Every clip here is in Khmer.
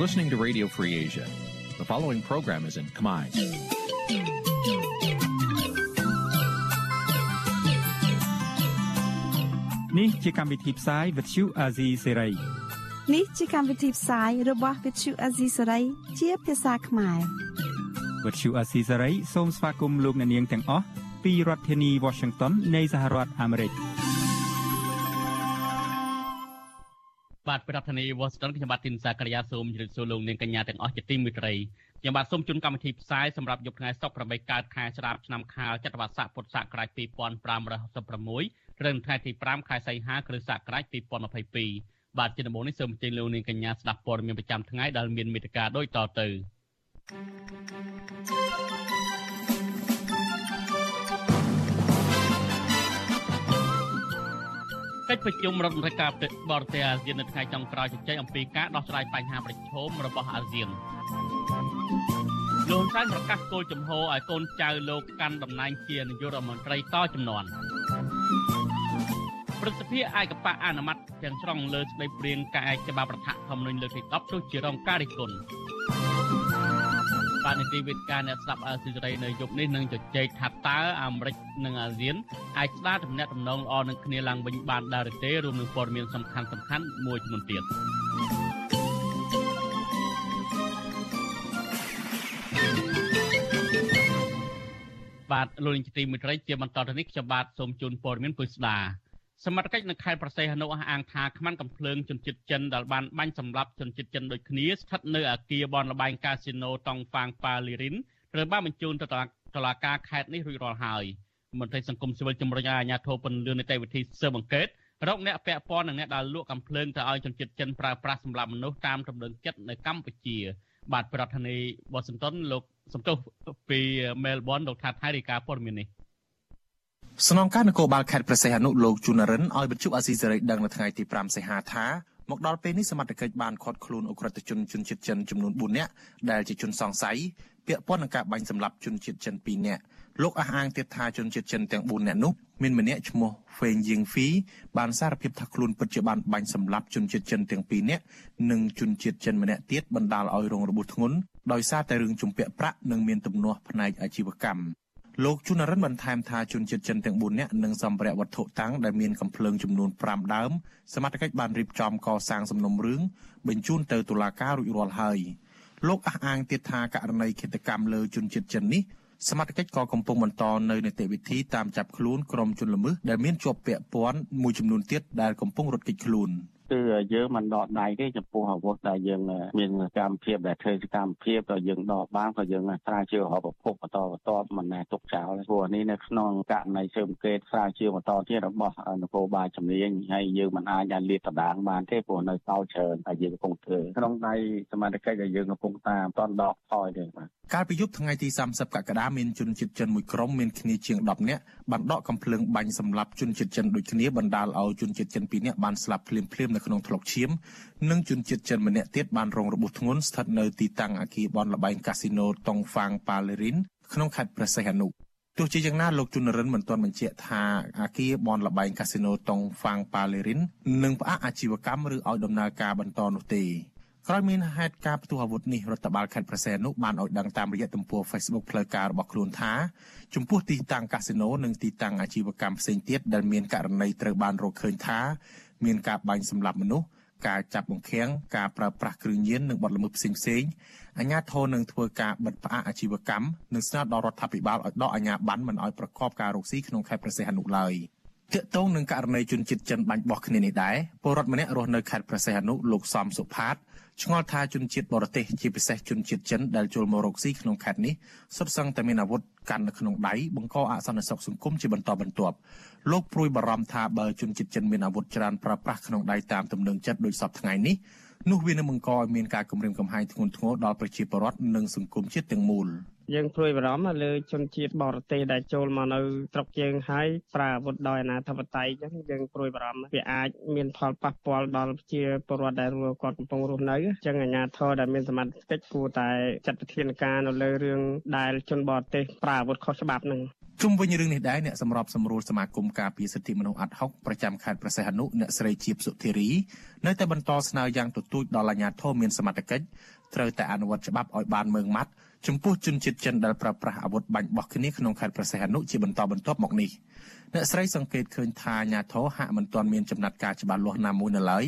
listening to Radio Free Asia. The following program is in Khmer. នេះជាកម្មវិធីផ្សាយ Vuthu Azizi Serai នេះជាកម្មវិធីផ្សាយរបស់ Vuthu Azizi Serai ជាភាសាខ្មែរ Vuthu Azizi Serai សូមស្វាគមន៍លោកអ្នកនាងទាំងអស់ពីរដ្ឋធានី Washington នៃសហរដ្ឋអាមេរិក បាទប្រធានាធិបតី Washington ខ្ញុំបាទទីនសាករិយាសូមជម្រាបសួរលោកនាងកញ្ញាទាំងអស់ជាទីមេត្រីខ្ញុំបាទសូមជូនកម្មវិធីផ្សាយសម្រាប់យប់ថ្ងៃសុក្រ8កើតខែស្រាបឆ្នាំខាលចត្វាស័កពុទ្ធសករាជ2566ឬថ្ងៃទី5ខែសីហាគ្រិស្តសករាជ2022បាទជាដំបូងនេះសូមអញ្ជើញលោកនាងកញ្ញាស្ដាប់ព័ត៌មានប្រចាំថ្ងៃដែលមានមេត្តាដូចតទៅ កិច្ចប្រជុំរដ្ឋមន្ត្រីការបរទេសអាស៊ាននៅថ្ងៃចុងក្រោយជជែកអំពីការដោះស្រាយបញ្ហាប្រឈមរបស់អាស៊ានលោកហ៊ុនសែនប្រកាសគោលជំហរឲ្យកូនចៅលោកកាន់តំណែងជានាយករដ្ឋមន្ត្រីតចំនួនព្រឹទ្ធសភាឯកបៈអនុម័តទាំងស្រុងលើស្ដីព្រៀងការឯកច្បាប់រដ្ឋធម្មនុញ្ញលើកទី10ទោះជារងការរិះគន់ បាទនីតិវិទ្យាអ្នកស្ដាប់អសិរ័យនៅយប់នេះនឹងជជែកថាតើអាមេរិកនិងអាស៊ានអាចស្ដារទំនាក់ទំនងល្អនឹងគ្នាឡើងវិញបានដែរឬទេរួមនឹងព័ត៌មានសំខាន់សំខាន់មួយចំនួនទៀតបាទលោកនាយកទីមេត្រីជាបន្តទៅនេះខ្ញុំបាទសូមជូនព័ត៌មានពុស្ដា សមត្ថកិច្ចនៅខេត្តប្រសេះអនុអះអាងថាខ្មាន់កំភ្លើងជនជាតិចិនដែលបានបាញ់សម្លាប់ជនជាតិចិនដូចគ្នាស្ថិតនៅអាគារបនលបែងកាស៊ីណូតង់ហ្វាងប៉ាលីរិនត្រូវបានបញ្ជូនទៅតុលាការខេត្តនេះរួចរាល់ហើយមន្ត្រីសង្គមស៊ីវិលជំរុញឲ្យអាជ្ញាធរពន្យល់នីតិវិធីស៊ើបអង្កេតរកអ្នកពាក់ព័ន្ធនិងអ្នកដែលលក់កំភ្លើងទៅឲ្យជនជាតិចិនប្រើប្រាស់សម្រាប់មនុស្សតាមទំនឹងចិត្តនៅកម្ពុជា បាទប្រធានាធិបតីវ៉ាស៊ីនតោនលោកសំទោសពីមែលប៊នលោកថាថៃរាយការណ៍ព័ត៌មាននេះ ស្នងការនគរបាលខេត្តព្រះសីហនុលោកជូនរិនឲ្យបញ្ជុអាស៊ីសេរីដឹងនៅថ្ងៃទី5សីហាថាមកដល់ពេលនេះសមត្ថកិច្ចបានឃាត់ខ្លួនអ ுக ្រិតជនជនជាតិចិនចំនួន4នាក់ដែលជាជនសង្ស័យពាក់ព័ន្ធនឹងការបាញ់សម្លាប់ជនជាតិចិន2នាក់លោកអះអាងទៀតថាជនជាតិចិនទាំង4នាក់នោះមានម្នាក់ឈ្មោះហ្វេងយៀងហ្វីបានសារភាពថាខ្លួនពិតជាបានបាញ់សម្លាប់ជនជាតិចិនទាំង2នាក់និងជនជាតិចិនម្នាក់ទៀតបណ្ដាលឲ្យរងរបួសធ្ងន់ដោយសារតែរឿងជំពាក់ប្រាក់និងមានទំនាស់ផ្នែកអាជីវកម្ម លោកជុនរិនបន្ថែមថាជនជាតិចិនទាំង4នាក់និងសម្ភារៈវត្ថុតាំងដែលមានកំភ្លើងចំនួន5ដើមសមត្ថកិច្ចបានរៀបចំកសាងសំណុំរឿងបញ្ជូនទៅតុលាការរួចរាល់ហើយលោកអះអាងទៀតថាករណីឃាតកម្មលើជនជាតិចិននេះសមត្ថកិច្ចក៏កំពុងបន្តនៅនីតិវិធីតាមចាប់ខ្លួនក្រុមជនល្មើសដែលមានជាប់ពាក់ព័ន្ធមួយចំនួនទៀតដែលកំពុងរត់គេចខ្លួន។ គឺយើងមិនដកដៃទេចំពោះអាវុធដែលយើងមានកម្មភាពដែលធ្វើសកម្មភាពក៏យើងដកបានក៏យើងស្រាវជ្រាវរកប្រភពបន្តបន្តមិនណែទុកចោលព្រោះនេះនៅក្នុងករណីស៊ើបអង្កេតស្រាវជ្រាវបន្តទៀតរបស់នគរបាលជំនាញហើយយើងមិនអាចអាចលាតត្រដាងបានទេព្រោះនៅសោច្រើនតែយើងកំពុងធ្វើក្នុងដៃសមាជិកដែលយើងកំពុងតាមតនដកថយទេបាទកាលពីយប់ថ្ងៃទី30កក្កដាមានជនជាតិចិនមួយក្រុមមានគ្នាជាង10នាក់បានដកកំភ្លើងបាញ់សម្លាប់ជនជាតិចិនដូចគ្នាបណ្ដាលឲ្យជនជាតិចិន2នាក់បានស្លាប់ភ្លាមៗនៅក្នុងថ្លុកឈាមនិងជនជាតិចិនម្នាក់ទៀតបានរងរបួសធ្ងន់ស្ថិតនៅទីតាំងអគារបនលបែងកាស៊ីណូតុងហ្វាងប៉ាឡេរីនក្នុងខេត្តព្រះសីហនុទោះជាយ៉ាងណាលោកជុនរិនមិនទាន់បញ្ជាក់ថាអាគារបនលបែងកាស៊ីណូតុងហ្វាងប៉ាឡេរីននឹងផ្អាកអាជីវកម្មឬឲ្យដំណើរការបន្តនោះទេក្រោយមានហេតុការណ៍ផ្ទុះអាវុធនេះរដ្ឋបាលខេត្តប្រសែននោះបានឲ្យដឹងតាមរយៈទំព័រ Facebook ផ្លូវការរបស់ខ្លួនថាចំពោះទីតាំងកាស៊ីណូនិងទីតាំងអាជីវកម្មផ្សេងទៀតដែលមានករណីត្រូវបានរកឃើញថា មានការបាញ់សម្លាប់មនុស្សការចាប់បង្ខាំងការប្រើប្រាស់គ្រឿងញៀននិងបទល្មើសផ្សេងផ្សេងអាជ្ញាធរនឹងធ្វើការបិទផ្អាកអាជីវកម្មនិងស្នើដល់រដ្ឋាភិបាលឲ្យដកអាជ្ញាប័ណ្ណមិនឲ្យប្រកបការរកស៊ីក្នុងខេត្តព្រះសីហនុឡើយទាក់ទងនឹងករណីជនជាតិចិនបាញ់បោះគ្នានេះដែរពលរដ្ឋម្នាក់រស់នៅខេត្តព្រះសីហនុលោកសំសុផាត ឆ្ងល់ថាជនជាតិបរទេសជាពិសេសជនជាតិចិនដែលចូលមករកស៊ីក្នុងខេត្តនេះសុទ្ធសឹងតែមានអាវុធកាន់នៅក្នុងដៃបង្កអសន្តិសុខសង្គមជាបន្តបន្ទាប់លោកព្រួយបារម្ភថាបើជនជាតិចិនមានអាវុធច្រើនប្រើប្រាស់ក្នុងដៃតាមទំនឹងចិត្តដោយសពថ្ងៃនេះ នោះវានឹងបង្កឲ្យមានការគំរាមកំហែងធ្ងន់ធ្ងរដល់ប្រជាពលរដ្ឋនិងសង្គមជាតិទាំងមូល។យើងព្រួយបារម្ភលើជនជាតិបរទេសដែលចូលមកនៅស្រុកយើងហើយប្រើអាវុធដោយអនាធិបតេយ្យអញ្ចឹងយើងព្រួយបារម្ភវាអាចមានផលប៉ះពាល់ដល់ប្រជាពលរដ្ឋដែលគាត់កំពុងរស់នៅអញ្ចឹងអាជ្ញាធរដែលមានសមត្ថកិច្ចគួរតែចាត់វិធានការនៅលើរឿងដែលជនបរទេសប្រើអាវុធខុសច្បាប់ហ្នឹង ជុំវិញរឿងនេះដែរអ្នកសម្របសម្រួលសមាគមការពារសិទ្ធិមនុស្សអាត់ហុកប្រចាំខេត្តប្រសេះអនុអ្នកស្រីជាបសុធារីនៅតែបន្តស្នើយ៉ាងទទូចដល់អាជ្ញាធរមានសមត្ថកិច្ចត្រូវតែអនុវត្តច្បាប់ឲ្យបានម៉ឺងម៉ាត់ចំពោះជនជាតិចិនដែលប្រើប្រាស់អាវុធបាញ់បោះគ្នាក្នុងខេត្តប្រសេះអនុជាបន្តបន្ទាប់មកនេះអ្នកស្រីសង្កេតឃើញថាអាជ្ញាធរហាក់មិនទាន់មានចំណាត់ការច្បាស់លាស់ណាមួយនៅឡើយ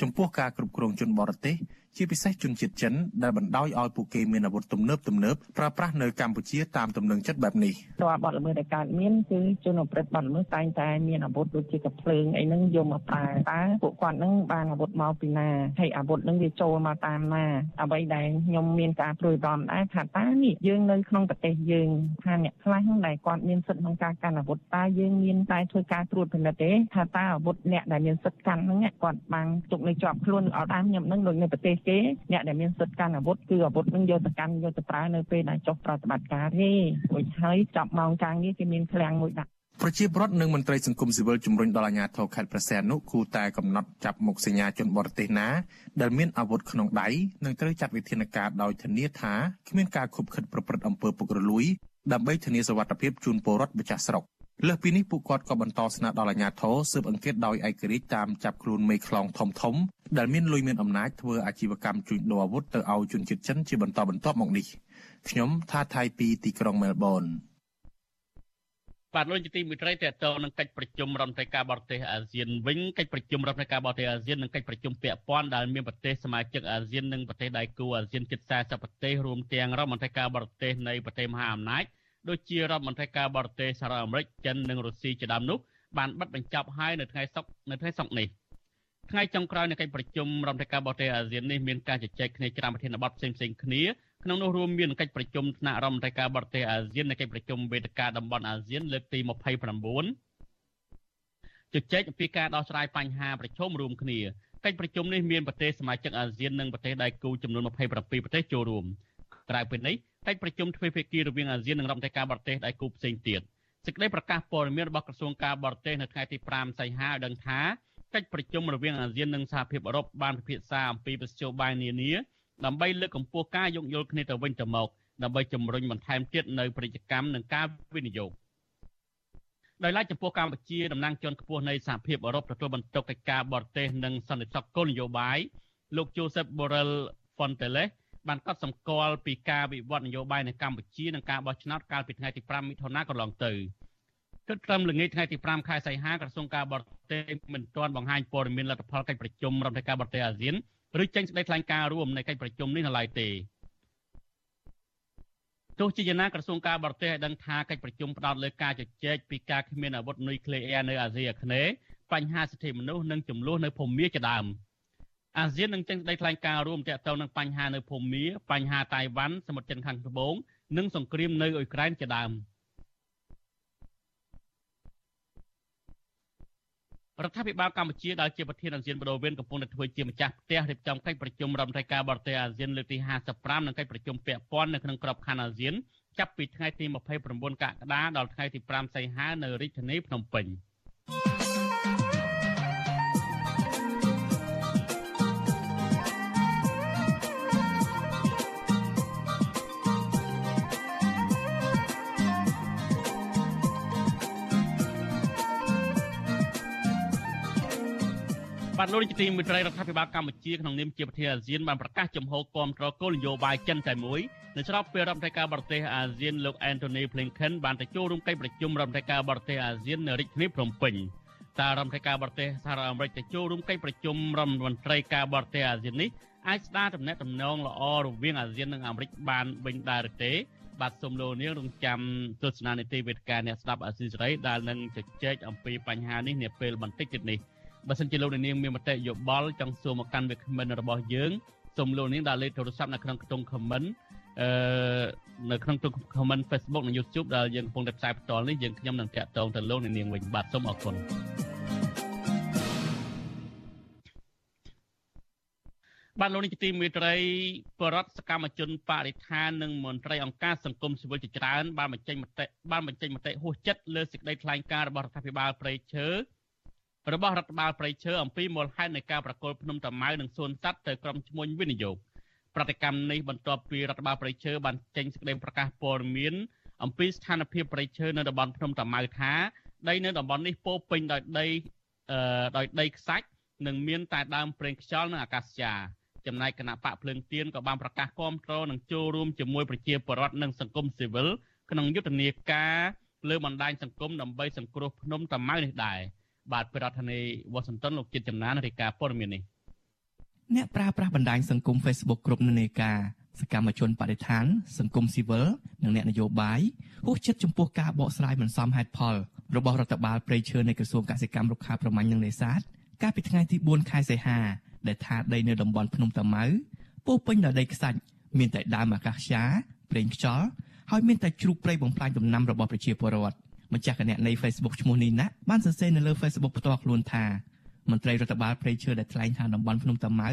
ចំពោះការគ្រប់គ្រងជនបរទេស ជាពិសេសជនជាតិចិនដែលបណ្ដោយឲ្យពួកគេមានអាវុធទំនើបទំនើបប្រើប្រាស់នៅកម្ពុជាតាមទំនឹងចិត្តបែបនេះរាល់បទល្មើសដែលកើតមានគឺជនអប្រិទ្ធបទល្មើសតែងតែមានអាវុធដូចជាកាភ្លើងអីហ្នឹងយកមកប្រើតើពួកគាត់ហ្នឹងបានអាវុធមកពីណាហើយអាវុធហ្នឹងវាចូលមកតាមណាអ្វីដែលខ្ញុំមានការព្រួយបារម្ភដែរថាតើនេះយើងនៅក្នុងប្រទេសយើងថាអ្នកខ្លះដែលគាត់មានសិទ្ធិក្នុងការកាន់អាវុធតើយើងមានតែធ្វើការត្រួតពិនិត្យទេថាតើអាវុធអ្នកដែលមានសិទ្ធិកាន់ហ្នឹងគាត់បានទុកនៅជាប់ខ្លួនអត់ដែរខ្ញុំហ្នឹងដូចនៅប្រទេសគេអ្នកដែលមានសិទ្ធិកាន់អាវុធគឺអាវុធនឹងយកទៅកាន់យកទៅប្រើនៅពេលដែលចុះប្រតិបត្តិការទេរួចហើយចាប់ម៉ោងការងារគេមានឃ្លាំងមួយដាក់ប្រជាប្រដ្ឋនិងមន្ត្រីសង្គមស៊ីវិលជំរុញដល់អាជ្ញាធរខេត្តព្រះសីហនុគូតែកំណត់ចាប់មុខសញ្ញាជនបរទេសណាដែលមានអាវុធក្នុងដៃនិងត្រូវចាត់វិធានការដោយធានាថាគ្មានការខុបខិតប្រព្រឹត្តអំពើពុករលួយដើម្បីធានាសុវត្ថិភាពជូនពលរដ្ឋម្ចាស់ស្រុក លើសពីនេះពួកគាត់ក៏បន្តស្នើដល់អាជ្ញាធរស៊ើបអង្កេតដោយឯករាជ្យតាមចាប់ខ្លួនមេខ្លងធំធំដែលមានលុយមានអំណាចធ្វើអាជីវកម្មជួញដូរអាវុធទៅឲ្យជនជាតិចិនជាបន្តបន្ទាប់មកនេះខ្ញុំថាថៃពីទីក្រុងមែលប៊នបាទលោកជាទីមិត្តរីតទៅនឹងកិច្ចប្រជុំរដ្ឋមន្ត្រីការបរទេសអាស៊ានវិញកិច្ចប្រជុំរដ្ឋមន្ត្រីការបរទេសអាស៊ាននិងកិច្ចប្រជុំពាក់ព័ន្ធដែលមានប្រទេសសមាជិកអាស៊ាននិងប្រទេសដៃគូអាស៊ានជិត40ប្រទេសរួមទាំងរដ្ឋមន្ត្រីការបរទេសនៃប្រទេសមហាអំណាច ដូចជារដ្ឋមន្ត្រីការបរទេសសហរដ្ឋអាមេរិកចិននិងរុស្ស៊ីជាដើមនោះបានបិទបញ្ចប់ហើយនៅថ្ងៃសុក្រនៅថ្ងៃសុក្រនេះថ្ងៃចុងក្រោយនៃកិច្ចប្រជុំរដ្ឋមន្ត្រីការបរទេសអាស៊ាននេះមានការជជែកគ្នាច្រើនប្រធានបទផ្សេងៗគ្នាក្នុងនោះរួមមានកិច្ចប្រជុំថ្នាក់រដ្ឋមន្ត្រីការបរទេសអាស៊ាននៃកិច្ចប្រជុំវេទិកាតំបន់អាស៊ានលើកទី29ជជែកអំពីការដោះស្រាយបញ្ហាប្រឈមរួមគ្នាកិច្ចប្រជុំនេះមានប្រទេសសមាជិកអាស៊ាននិងប្រទេសដៃគូចំនួន27ប្រទេសចូលរួម ក្រៅពីនេះកិច្ចប្រជុំទ្វេភាគីរវាងអាស៊ាននិងរដ្ឋមន្ត្រីការបរទេសដៃគូផ្សេងទៀតសេចក្តីប្រកាសព័ត៌មានរបស់ក្រសួងការបរទេសនៅថ្ងៃទី5សីហាឲ្យដឹងថាកិច្ចប្រជុំរវាងអាស៊ាននិងសហភាពអឺរ៉ុបបានពិភាក្សាអំពីប្រសិទ្ធបាយនានាដើម្បីលើកកម្ពស់ការយោគយល់គ្នាទៅវិញទៅមកដើម្បីជំរុញបន្ថែមទៀតនៅពាណិជ្ជកម្មនិងការវិនិយោគដោយឡែកចំពោះកម្ពុជាតំណាងជាន់ខ្ពស់នៃសហភាពអឺរ៉ុបទទួលបន្ទុកកិច្ចការបរទេសនិងសន្តិសុខគោលនយោបាយលោក Joseph Borrell Fontelles បានកត់សម្គាល់ពីការវិវត្តនយោបាយនៅកម្ពុជានិងការបោះឆ្នោតកាលពីថ្ងៃទី5មិថុនាកន្លងទៅគិតត្រឹមល្ងាចថ្ងៃទី5ខែសីហាក្រសួងការបរទេសមិនទាន់បង្ហាញព័ត៌មានលទ្ធផលកិច្ចប្រជុំរដ្ឋាភិការបរទេសអាស៊ានឬចេញសេចក្តីថ្លែងការណ៍រួមនៃកិច្ចប្រជុំនេះនៅឡើយទេទោះជាយ៉ាងណាក្រសួងការបរទេសឲ្យដឹងថាកិច្ចប្រជុំផ្ដោតលើការជជែកពីការគ្មានអាវុធនុយក្លេអ៊ែរនៅអាស៊ីអាគ្នេយ៍បញ្ហាសិទ្ធិមនុស្សនិងចំនួននៅភូមាជាដើម។ អាស៊ាននឹងចេញសេចក្តីថ្លែងការណ៍រួមទាក់ទងនឹងបញ្ហានៅភូមាបញ្ហាតៃវ៉ាន់សមុទ្រចិនខាងត្បូងនិងសង្គ្រាមនៅអ៊ុយក្រែនជាដើមរដ្ឋាភិបាលកម្ពុជាដែលជាប្រធានអាស៊ានបដូវវេនកំពុងតែធ្វើជាម្ចាស់ផ្ទះរៀបចំកិច្ចប្រជុំរដ្ឋមន្ត្រីការបរទេសអាស៊ានលើកទី55និងកិច្ចប្រជុំពាក់ព័ន្ធនៅក្នុងក្របខ័ណ្ឌអាស៊ានចាប់ពីថ្ងៃទី29កក្កដាដល់ថ្ងៃទី5សីហានៅរាជធានីភ្នំពេញ។ បាទលោកនាយកទីមេត្រីរដ្ឋាភិបាលកម្ពុជាក្នុងនាមជាប្រធានអាស៊ានបានប្រកាសចំហគាំទ្រគោលនយោបាយចិនតែមួយនៅស្របពេលរដ្ឋមន្ត្រីការបរទេសអាស៊ានលោក Anthony Blinken បានទៅចូលរួមកិច្ចប្រជុំរដ្ឋមន្ត្រីការបរទេសអាស៊ាននៅរាជធានីភ្នំពេញតើរដ្ឋមន្ត្រីការបរទេសសហរដ្ឋអាមេរិកទៅចូលរួមកិច្ចប្រជុំរដ្ឋមន្ត្រីការបរទេសអាស៊ាននេះអាចស្ដារទំនាក់ទំនងល្អរវាងអាស៊ាននិងអាមេរិកបានវិញដែរឬទេបាទសូមលោកនាងរងចាំទស្សនានីតិវេទិកាអ្នកស្ដាប់អាស៊ីសេរីដែលនឹងជជែកអំពីបញ្ហានេះនាពេលបន្តិចទៀតនេះ បើសិនជាលោកនាងមានមតិយោបល់ចង់សួរមកកាន់វាគ្មិនរបស់យើងសូមលោកនាងដាក់លេខទូរស័ព្ទនៅក្នុងខ្ទង់ comment អឺនៅក្នុងទូ comment Facebook និង YouTube ដែលយើងកំពុងតែផ្សាយផ្ទាល់នេះយើងខ្ញុំនឹងតាក់ទងទៅលោកនាងវិញបាទសូមអរគុណបាទលោកនេះជាទីមេត្រីបរដ្ឋសកម្មជនបរិស្ថាននិងមន្ត្រីអង្គការសង្គមស៊ីវិលជាច្រើនបានបញ្ចេញមតិបានបញ្ចេញមតិហួសចិត្តលើសេចក្តីថ្លែងការណ៍របស់រដ្ឋាភិបាលប្រៃឈើ របស់រដ្ឋបាលព្រៃឈើអំពីមូលហេតុនៃការប្រកល់ភ្នំតាម៉ៅនិងសួនសត្វទៅក្រុមឈ្មួញវិនិយោគប្រតិកម្មនេះបន្ទាប់ពីរដ្ឋបាលព្រៃឈើបានចេញសេចក្តីប្រកាសព័ត៌មានអំពីស្ថានភាពប្រៃឈើនៅតំបន់ភ្នំតាម៉ៅថាដីនៅតំបន់នេះពោពេញដោយដីអឺដោយដីខ្សាច់និងមានតែដើមប្រេងខ្យល់និងអាកាសយ៉ាចំណែកគណៈបកភ្លើងទៀនក៏បានប្រកាសគាំទ្រនិងចូលរួមជាមួយប្រជាពលរដ្ឋនិងសង្គមស៊ីវិលក្នុងយុទ្ធនាការលើបណ្ដាញសង្គមដើម្បីសង្គ្រោះភ្នំតាម៉ៅនេះដែរ បាទប្រធានាធិបតីវ៉ាស៊ីនតោនលោកជាតិចំណានរាយការណ៍ព័ត៌មាននេះអ្នកប្រើប្រាស់បណ្ដាញសង្គម Facebook គ្រប់នានាការសកម្មជនបដិឋានសង្គមស៊ីវិលនិងអ្នកនយោបាយហួសចិត្តចំពោះការបកស្រាយមិនសមហេតុផលរបស់រដ្ឋបាលព្រៃឈើនៃក្រសួងកសិកម្មរុក្ខាប្រមាញ់និងនេសាទកាលពីថ្ងៃទី4ខែសីហាដែលថាដីនៅតំបន់ភ្នំតាម៉ៅពោពេញដោយដីខ្សាច់មានតែដើមអាកាសយ៉ាប្រេងខ្យល់ហើយមានតែជ្រូកព្រៃបំផ្លាញដំណាំរបស់ប្រជាពលរដ្ឋ ម្ចាស់គណនី Facebook ឈ្មោះនេះណាបានសរសេរនៅលើ Facebook ផ្ទាល់ខ្លួនថាមន្ត្រីរដ្ឋបាលព្រៃឈើដែលថ្លែងថាតំបន់ភ្នំតាម៉ៅ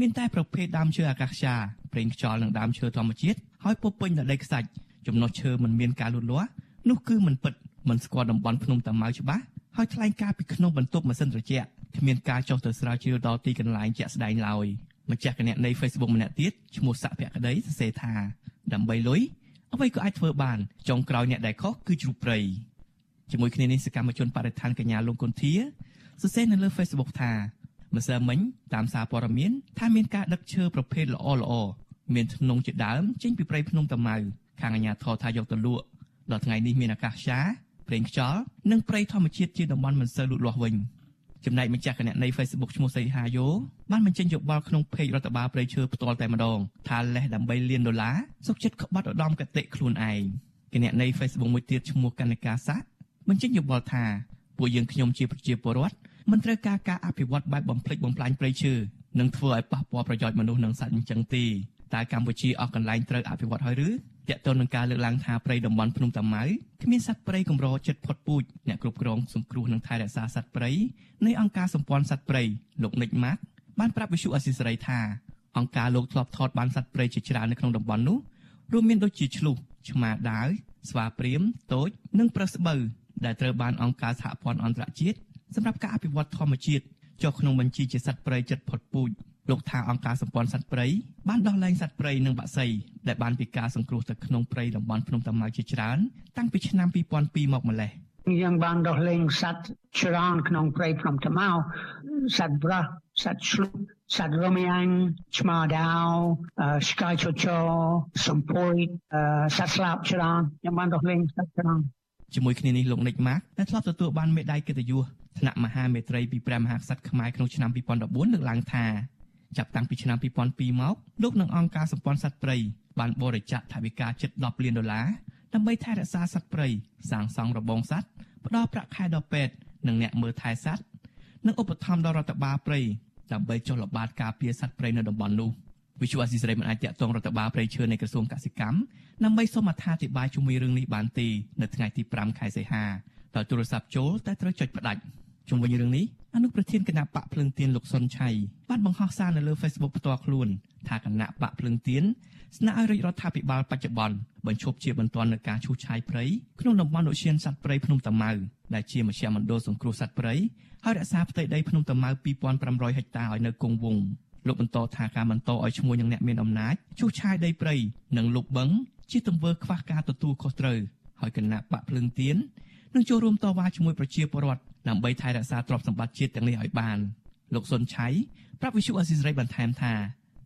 មានតែប្រភេទដើមឈើអាកាសយ៉ាប្រេងខ្យល់និងដើមឈើធម្មជាតិហើយពោពេញដោយដីខ្សាច់ចំណុះឈើមិនមានការលូតលាស់នោះគឺមិនពិតមិនស្គាល់តំបន់ភ្នំតាម៉ៅច្បាស់ហើយថ្លែងការពីក្នុងបន្ទប់ម៉ាស៊ីនត្រជាក់គ្មានការចុះទៅស្រាវជ្រាវដល់ទីកន្លែងជាក់ស្ដែងឡើយម្ចាស់គណនី Facebook ម្នាក់ទៀតឈ្មោះស័កភក្តីសរសេរថាដើម្បីលុយ អ្វីក៏អាចធ្វើបានចុងក្រោយអ្នកដែលខុសគឺជ្រូកព្រៃជាមួយគ្នានេះសកម្មជនបរិស្ថានកញ្ញាលងគុន្ធាសរសេរនៅលើ Facebook ថាម្សិលមិញតាមសារព័ត៌មានថាមានការដឹកឈើប្រភេទល្អល្អមានធ្នង់ជាដើមចេញពីព្រៃភ្នំតាម៉ៅខាងអាជ្ញាធរថាយកទៅលក់ដល់ថ្ងៃនេះមានអាកាសឆាប្រេងខ្យល់និងព្រៃធម្មជាតិជាតំបន់មិនសូវលូតលាស់វិញ ចំណែកម្ចាស់គណនី Facebook ឈ្មោះសីហាយោបានបញ្ចេញយោបល់ក្នុងเพจរដ្ឋបាលព្រៃឈើផ្ទាល់តែម្ដងថាលេះដើម្បីលានដុល្លារសុកចិត្តក្បត់ឧត្តមកតិខ្លួនឯងគណនី Facebook មួយទៀតឈ្មោះកណ្ណកាសាបញ្ចេញយោបល់ថាពួកយើងខ្ញុំជាប្រជាពលរដ្ឋមិនត្រូវការការអភិវឌ្ឍបែបបំផ្លិចបំផ្លាញព្រៃឈើនិងធ្វើឲ្យប៉ះពាល់ប្រយោជន៍មនុស្សនិងសត្វអញ្ចឹងទេ តើកម្ពុជាអស់កន្លែងត្រូវអភិវឌ្ឍហើយឬតកតទៅនឹងការលើកឡើងថាព្រៃតំបន់ភ្នំតាម៉ៅគ្មានសត្វព្រៃកម្រចិត្តផុតពូជអ្នកគ្រប់គ្រងសង្គ្រោះនិងថែរក្សាសត្វព្រៃនៃអង្គការសម្ព័ន្ធសត្វព្រៃលោកនិចម៉ាក់បានប្រាប់វិសុអសិសរីថាអង្គការលោកធ្លាប់ថតបានសត្វព្រៃជាច្រើននៅក្នុងតំបន់នោះរួមមានដូចជាឆ្លុះឆ្មាដាវស្វាព្រាមតូចនិងប្រើសស្បូវដែលត្រូវបានអង្គការសហព័ន្ធអន្តរជាតិសម្រាប់ការអភិវឌ្ឍធម្មជាតិចុះក្នុងបញ្ជីជាសត្វព្រៃចិត្តផុតពូជ លោកថាអង្គការសម្ព័ន្ធសត្វព្រៃបានដោះលែងសត្វព្រៃនិងបក្សីដែលបានពីការសង្គ្រោះទៅក្នុងព្រៃតំបន់ភ្នំតាម៉ៅជាច្រើនតាំងពីឆ្នាំ2002មកម្លេះយើងបានដោះលែងសត្វច្រើនក្នុងព្រៃភ្នំតាម៉ៅសត្វប្រះសត្វឆ្លុះសត្វរមៀងឆ្មាដាវឆ្កែជជសំភុយសត្វស្លាបច្រើនខ្ញុំបានដោះលែងសត្វច្រើនជាមួយគ្នានេះលោកនិចម៉ាក់ដែលធ្លាប់ទទួលបានមេដាយកិត្តិយសថ្នាក់មហាមេត្រីពីព្រះមហាក្សត្រខ្មែរក្នុងឆ្នាំ2014លើកឡើងថា ចាប់តាំងពីឆ្នាំ2002មកលោកនិងអង្គការសម្ព័ន្ធសត្វព្រៃបានបរិច្ចាគថវិកាជិត10លានដុល្លារដើម្បីថែរក្សាសត្វព្រៃសាងសង់របងសត្វផ្ដល់ប្រាក់ខែដល់ពេទ្យនិងអ្នកមើលថែសត្វនិងឧបត្ថម្ភដល់រដ្ឋបាលព្រៃដើម្បីចុះល្បាតការពារសត្វព្រៃនៅតំបន់នោះវិទ្យុអស៊ីសេរីមិនអាចតាក់ទងរដ្ឋបាលព្រៃឈើនៃក្រសួងកសិកម្មដើម្បីសូមអត្ថាធិប្បាយជុំវិញរឿងនេះបានទេនៅថ្ងៃទី5ខែសីហាដោយទូរស័ព្ទចូលតែត្រូវចុចផ្ដាច់ ជុំវិញរឿងនេះអនុប្រធានគណៈបកភ្លឹងទៀនលោកសុនឆៃបានបង្ហោះសារនៅលើ Facebook ផ្ទាល់ខ្លួនថាគណៈបកភ្លឹងទៀនស្នើឲ្យរាជរដ្ឋាភិបាលបច្ចុប្បន្នបញ្ឈប់ជាបន្ទាន់នឹងការឈូសឆាយព្រៃក្នុងតំបន់ឧទ្យានសត្វព្រៃភ្នំតាម៉ៅដែលជាមជ្ឈមណ្ឌលសង្គ្រោះសត្វព្រៃហើយរក្សាផ្ទៃដីភ្នំតាម៉ៅ2500ហិកតាឲ្យនៅគង់វង្សលោកបន្តថាការបន្តឲ្យឈ្មោះនឹងអ្នកមានអំណាចឈូសឆាយដីព្រៃនិងលុបបឹងជាទង្វើខ្វះការទទួលខុសត្រូវហើយគណៈបកភ្លឹងទៀននឹងចូលរួមតវ៉ាជាមួយប្រជាពលរដ្ឋដើម្បីថែរក្សាទ្រព្យសម្បត្តិជាតិទាំងនេះឲ្យបានលោកសុនឆៃប្រាប់វិសុអស៊ីសេរីបន្ថែមថា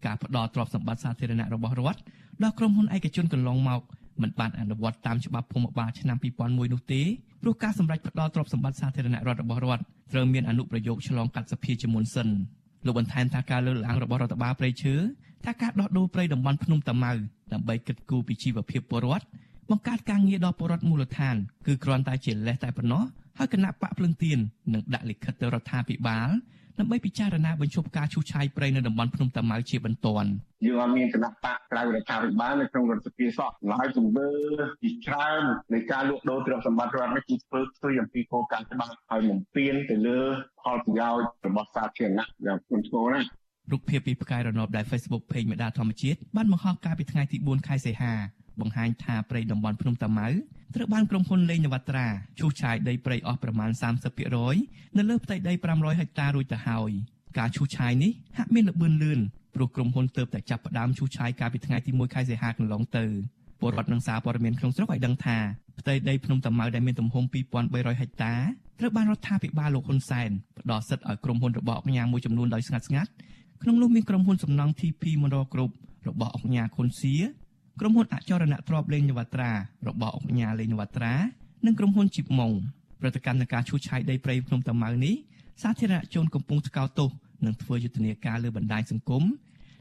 ការផ្ដល់ទ្រព្យសម្បត្តិសាធារណៈរបស់រដ្ឋដល់ក្រុមហ៊ុនឯកជនកន្លងមកមិនបានអនុវត្តតាមច្បាប់ភូមិបាលឆ្នាំ2001នោះទេព្រោះការសម្រេចផ្ដល់ទ្រព្យសម្បត្តិសាធារណរដ្ឋរបស់រដ្ឋត្រូវមានអនុប្រយោគឆ្លងកាត់សភាជាមុនសិនលោកបន្ថែមថាការលើកឡើងរបស់រដ្ឋបាលព្រៃឈើថាការដោះដូរព្រៃតំបន់ភ្នំតាម៉ៅដើម្បីគិតគូរពីជីវភាពពលរដ្ឋបង្កើតការងារដល់ពលរដ្ឋមូលដ្ឋានគឺគ្រាន់តែជាលេសតែប៉ុណ្ណោះ ហើយគណៈបកភ្លឹងទៀននឹងដាក់លិខិតទៅរដ្ឋាភិបាលដើម្បីពិចារណាបញ្ឈប់ការឈូសឆាយព្រៃនៅតំបន់ភ្នំតាម៉ៅជាបន្ទាន់យើងអត់មានគណៈបកក្រៅរដ្ឋាភិបាលនៅក្នុងរដ្ឋសភាសោះហើយជំនឿជាច្រើននៃការលក់ដូរទ្រព្យសម្បត្តិរដ្ឋនេះគឺធ្វើស្ទុយអំពីគោលការណ៍ច្បាប់ហើយបំពេញទៅលើផលប្រយោជន៍របស់សាធារណៈយ៉ាងធ្ងន់ធ្ងរណាស់ រូបភាពពីផ្កាយរណបដែល Facebook Page មេដាធម្មជាតិបានបង្ហោះកាលពីថ្ងៃទី4ខែសីហាបង្ហាញថាព្រៃតំបន់ភ្នំតាម៉ៅត្រូវបានក្រុមហ៊ុនលេងនវត្រាឈូសឆាយដីព្រៃអស់ប្រមាណ30%នៅលើផ្ទៃដី500ហិកតារួចទៅហើយការឈូសឆាយនេះហាក់មានល្បឿនលឿនព្រោះក្រុមហ៊ុនទើបតែចាប់ផ្ដើមឈូសឆាយកាលពីថ្ងៃទី1ខែសីហាកន្លងទៅពលរដ្ឋនិងសារព័ត៌មានក្នុងស្រុកឲ្យដឹងថាផ្ទៃដីភ្នំតាម៉ៅដែលមានទំហំ2300ហិកតាត្រូវបានរដ្ឋាភិបាលលោកហ៊ុនសែនផ្ដល់សិទ្ធិឲ្យក្រុមហ៊ុនរបស់អង្គការមួយចំនួនដោយស្ងាត់ស្ងាត់ ក្នុងនោះមានក្រុមហ៊ុនសំណង់ TP Monroe Group របស់អង្គការខុនសៀក្រុមហ៊ុនអចរណៈទ្របលេងនវត្រារបស់អង្គការលេងនវត្រានិងក្រុមហ៊ុនជីបម៉ុងប្រតិកម្មនឹងការឈូសឆាយដីព្រៃភ្នំតាម៉ៅនេះសាធារណជនកំពុងថ្កោលទោសនិងធ្វើយុទ្ធនាការលើបណ្ដាញសង្គម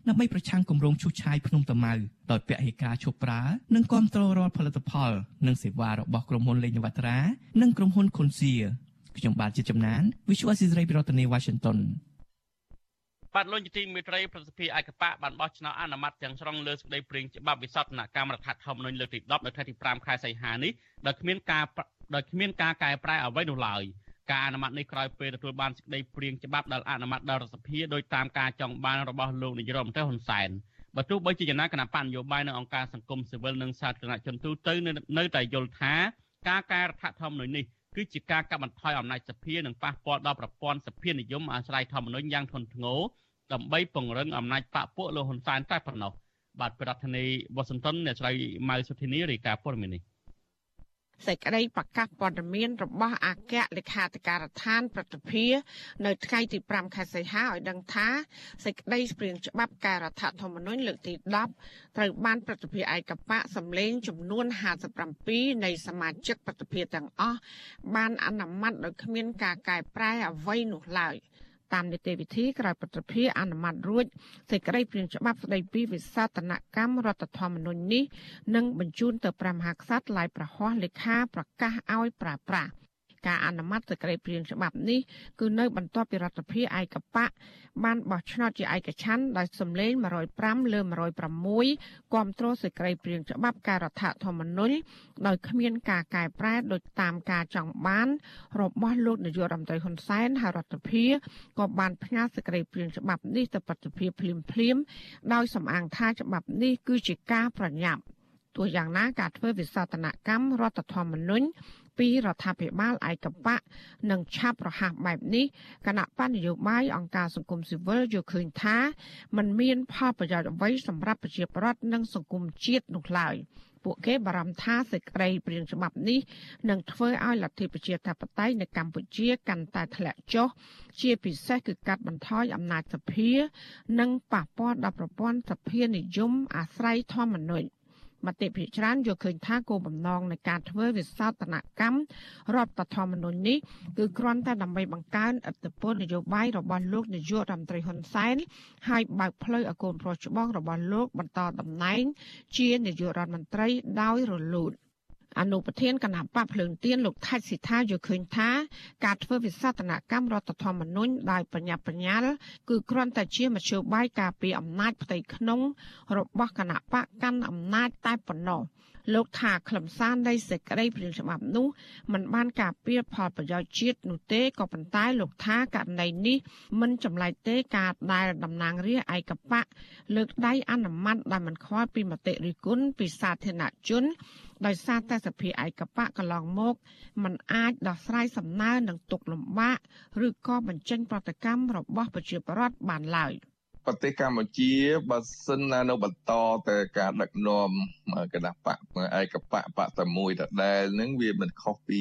ដើម្បីប្រឆាំងគម្រោងឈូសឆាយភ្នំតាម៉ៅដោយពហិការឈប់ប្រើនិងគ្រប់គ្រងរាល់ផលិតផល និងសេវារបស់ក្រុមហ៊ុនលេងនវត្រា និងក្រុមហ៊ុនខុនសៀខ្ញុំបាទជាចំណាន Visual Assisray ពីរដ្ឋធានី Washington បាទលោកជាទីមេត្រីប្រសិទ្ធភាពឯកបៈបានបោះឆ្នោតអនុម័តទាំងស្រុងលើសេចក្តីព្រាងច្បាប់វិសោធនកម្មរដ្ឋធម្មនុញ្ញលើកទី10នៅថ្ងៃទី5ខែសីហានេះដោយគ្មានការដោយគ្មានការកែប្រែអ្វីនោះឡើយការអនុម័តនេះក្រោយពេលទទួលបានសេចក្តីព្រាងច្បាប់ដែលអនុម័តដល់រដ្ឋសភាដោយតាមការចង់បានរបស់លោកនាយរដ្ឋមន្ត្រីហ៊ុនសែនបើទោះបីជាចំណាគណៈបញ្ញយោបាយនៅអង្គការសង្គមស៊ីវិលនិងសាធារណជនទូទៅនៅតែយល់ថាការកែរដ្ឋធម្មនុញ្ញនេះ គឺជាការកាត់បន្ថយអំណាចសភានិងប៉ះពាល់ដល់ប្រព័ន្ធសភានិយមអាស្រ័យធម្មនុញ្ញយ៉ាងធ្ងន់ធ្ងរដើម្បីពង្រឹងអំណាចបកពួកលោកហ៊ុនសែនតែប៉ុណ្ណោះបាទប្រធានាធិបតីវ៉ាស៊ីនតោនអ្នកស្រីម៉ៅសុធីនីរាយការណ៍ព័ត៌មាននេះ សេចក្តីប្រកាសព័ត៌មានរបស់អគ្គលេខាធិការដ្ឋានប្រតិភិនៅថ្ងៃទី5ខែសីហាឲ្យដឹងថាសេចក្តីព្រាងច្បាប់កែរដ្ឋធម្មនុញ្ញលើកទី10ត្រូវបានប្រតិភិឯកបៈសម្លេងចំនួន57នៃសមាជិកប្រតិភិទាំងអស់បានអនុម័តដោយគ្មានការកែប្រែអ្វីនោះឡើយ។ តាមនីតិវិធីក្រោយប្រតិភិអនុម័តរួចសេចក្តីព្រាងច្បាប់ស្តីពីវិសាស្ត្រនកម្មរដ្ឋធម្មនុញ្ញនេះនឹងបញ្ជូនទៅព្រះមហាក្សត្រឡាយប្រហោះលេខាប្រកាសឲ្យប្រើប្រាស់ ការអនុម័តសេចក្តីព្រាងច្បាប់នេះគឺនៅបន្ទាប់ពីរដ្ឋាភិបាលឯកបៈបានបោះឆ្នោតជាឯកច្ឆ័ន្ទដោយសម្លេង105លើ106គាំទ្រសេចក្តីព្រាងច្បាប់ការរដ្ឋធម្មនុញ្ញដោយគ្មានការកែប្រែដោយតាមការចង់បាន របស់លោកនាយករដ្ឋមន្ត្រីហ៊ុនសែនហើយរដ្ឋាភិបាលក៏បានផ្ញើសេចក្តីព្រាងច្បាប់នេះទៅប្រតិភិភ្លាមភ្លាមដោយសំអាងថាច្បាប់នេះគឺជាការប្រញាប់ទោះយ៉ាងណាការធ្វើវិសោធនកម្មរដ្ឋធម្មនុញ្ញ ពីរដ្ឋាភិបាលឯកបៈនិងឆាប់រហ័សបែបនេះគណៈបញ្ញយោបាយអង្គការសង្គមស៊ីវិលយល់ឃើញថាมันមានផលប្រយោជន៍អ្វីសម្រាប់ប្រជាពលរដ្ឋនិងសង្គមជាតិនោះឡើយពួកគេបារម្ភថាសេចក្តីព្រាងច្បាប់នេះនឹងធ្វើឲ្យលទ្ធិប្រជាធិបតេយ្យនៅកម្ពុជាកាន់តែធ្លាក់ចុះជាពិសេសគឺកាត់បន្ថយអំណាចសភា និងប៉ះពាល់ដល់ប្រព័ន្ធសភានិយមអាស្រ័យធម្មនុញ្ញ មតិភិជាច្រើនយកឃើញថាគោលបំណងនៃការធ្វើវិសោធនកម្មរដ្ឋធម្មនុញ្ញនេះគឺគ្រាន់តែដើម្បីបង្កើនឥទ្ធិពលនយោបាយរបស់លោកនាយករដ្ឋមន្ត្រីហ៊ុនសែនហើយបើកផ្លូវឲ្យកូនប្រុសច្បងរបស់លោកបន្តតំណែង ជានាយករដ្ឋមន្ត្រីដោយរលូន។ អនុប្រធានគណៈបកភ្លើងទៀនលោកថៃសិដ្ឋាយល់ឃើញថា ការធ្វើវិសោធនកម្មរដ្ឋធម្មនុញ្ញដោយបញ្ញាបញ្ញាលគឺគ្រាន់តែជាមធ្យោបាយការពារអំណាចផ្ទៃក្នុង របស់គណៈបកកាន់អំណាចតែប៉ុណ្ណោះ លោកថាខ្លឹមសារនៃសេចក្តីព្រាងច្បាប់នោះมันបានការពារផលប្រយោជន៍ជាតិនោះទេក៏ប៉ុន្តែលោកថាករណីនេះមិនចម្លែកទេការដែលតំណាងរាស្ត្រឯកបៈលើកដៃអនុម័តដែលមិនខ្វល់ពីមតិរិះគន់ពីសាធារណជនដោយសារតែសភាឯកបៈកន្លងមកมันអាចដោះស្រាយសំណើនឹងទុកលំបាកឬក៏បញ្ចេញប្រតិកម្មរបស់ប្រជាពលរដ្ឋបានឡើយ។ ប្រទេសកម្ពុជាបើសិនណានៅបន្តតែការដឹកនាំគណៈបកឯកបកបកតែមួយដដែលនឹងវាមិនខុសពី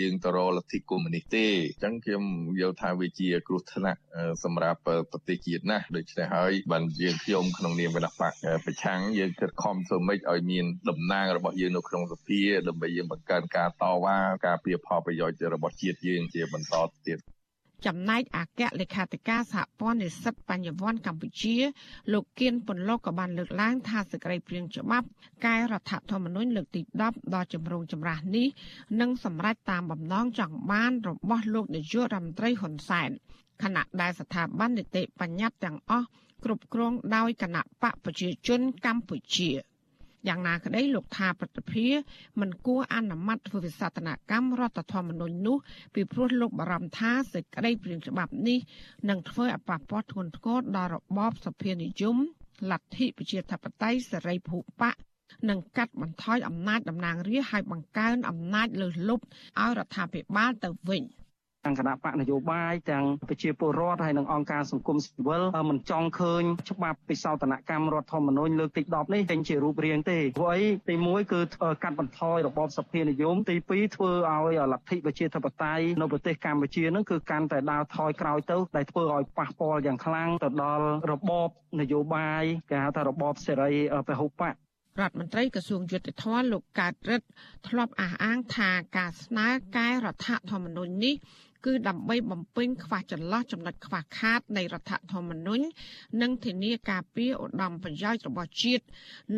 យើងទៅរកលទ្ធិកុម្មុយនីសទេអញ្ចឹងខ្ញុំយល់ថាវាជាគ្រោះថ្នាក់សម្រាប់ប្រទេសជាតិណាស់ដូច្នេះហើយបានយើងខ្ញុំក្នុងនាមគណៈបកប្រឆាំងយើងខិតខំធ្វើម៉េចឲ្យមានតំណាងរបស់យើងនៅក្នុងសភាដើម្បីយើងបង្កើនការតវ៉ាការពៀផលប្រយោជន៍របស់ជាតិយើងជាបន្តទៀត ចំណែកអគ្គលេខាធិការសហព័ន្ធនិស្សិតបញ្ញវន្តកម្ពុជា លោកគៀនពន្លកក៏បានលើកឡើងថាសេចក្តីព្រាងច្បាប់កែរដ្ឋធម្មនុញ្ញលើកទី10ដល់ជំរងចម្រាស់នេះនឹងសម្រេចតាមបំណងចង់បានរបស់លោកនាយករដ្ឋមន្ត្រីហ៊ុនសែនខណៈដែលស្ថាប័ននីតិបញ្ញត្តិទាំងអស់គ្រប់គ្រងដោយគណៈបកប្រជាជនកម្ពុជា។ យ៉ាងណាក្តីលោកថាប្រតិភិមិនគួរអនុម័តធ្វើវិសោធនកម្មរដ្ឋធម្មនុញ្ញនោះពីព្រោះលោកបារម្ភថាសេចក្តីព្រាងច្បាប់នេះនឹងធ្វើឲ្យប៉ះពាល់ធ្ងន់ធ្ងរដល់របបសភានិយមលទ្ធិប្រជាធិបតេយ្យសេរីភូប៉ានិងកាត់បន្ថយអំណាចតំណាងរាស្ត្រឲ្យបង្កើនអំណាចលើសលប់ឲ្យរដ្ឋាភិបាលទៅវិញ ទាំងគណៈបកនយោបាយទាំងប្រជាពលរដ្ឋហើយនិងអង្គការសង្គមស៊ីវិលមិនចង់ឃើញច្បាប់ពិសោធនកម្មរដ្ឋធម្មនុញ្ញលើកទី10នេះចេញជារូបរាងទេព្រោះអីទី1គឺកាត់បន្ថយរបបសភានិយមទី2ធ្វើឲ្យលទ្ធិប្រជាធិបតេយ្យនៅប្រទេសកម្ពុជានឹងគឺកាន់តែដើរថយក្រោយទៅដែលធ្វើឲ្យប៉ះពាល់យ៉ាងខ្លាំងទៅដល់របបនយោបាយគេហៅថារបបសេរីពហុបករដ្ឋមន្ត្រីក្រសួងយុតិធម៌លោកកើតរិទ្ធធ្លាប់អះអាងថាការស្នើកែរដ្ឋធម្មនុញ្ញនេះ គឺដើម្បីបំពេញខ្វះចន្លោះចំណុចខ្វះខាតនៃរដ្ឋធម្មនុញ្ញនិងធានាការពារឧត្តមប្រយោជន៍របស់ជាតិ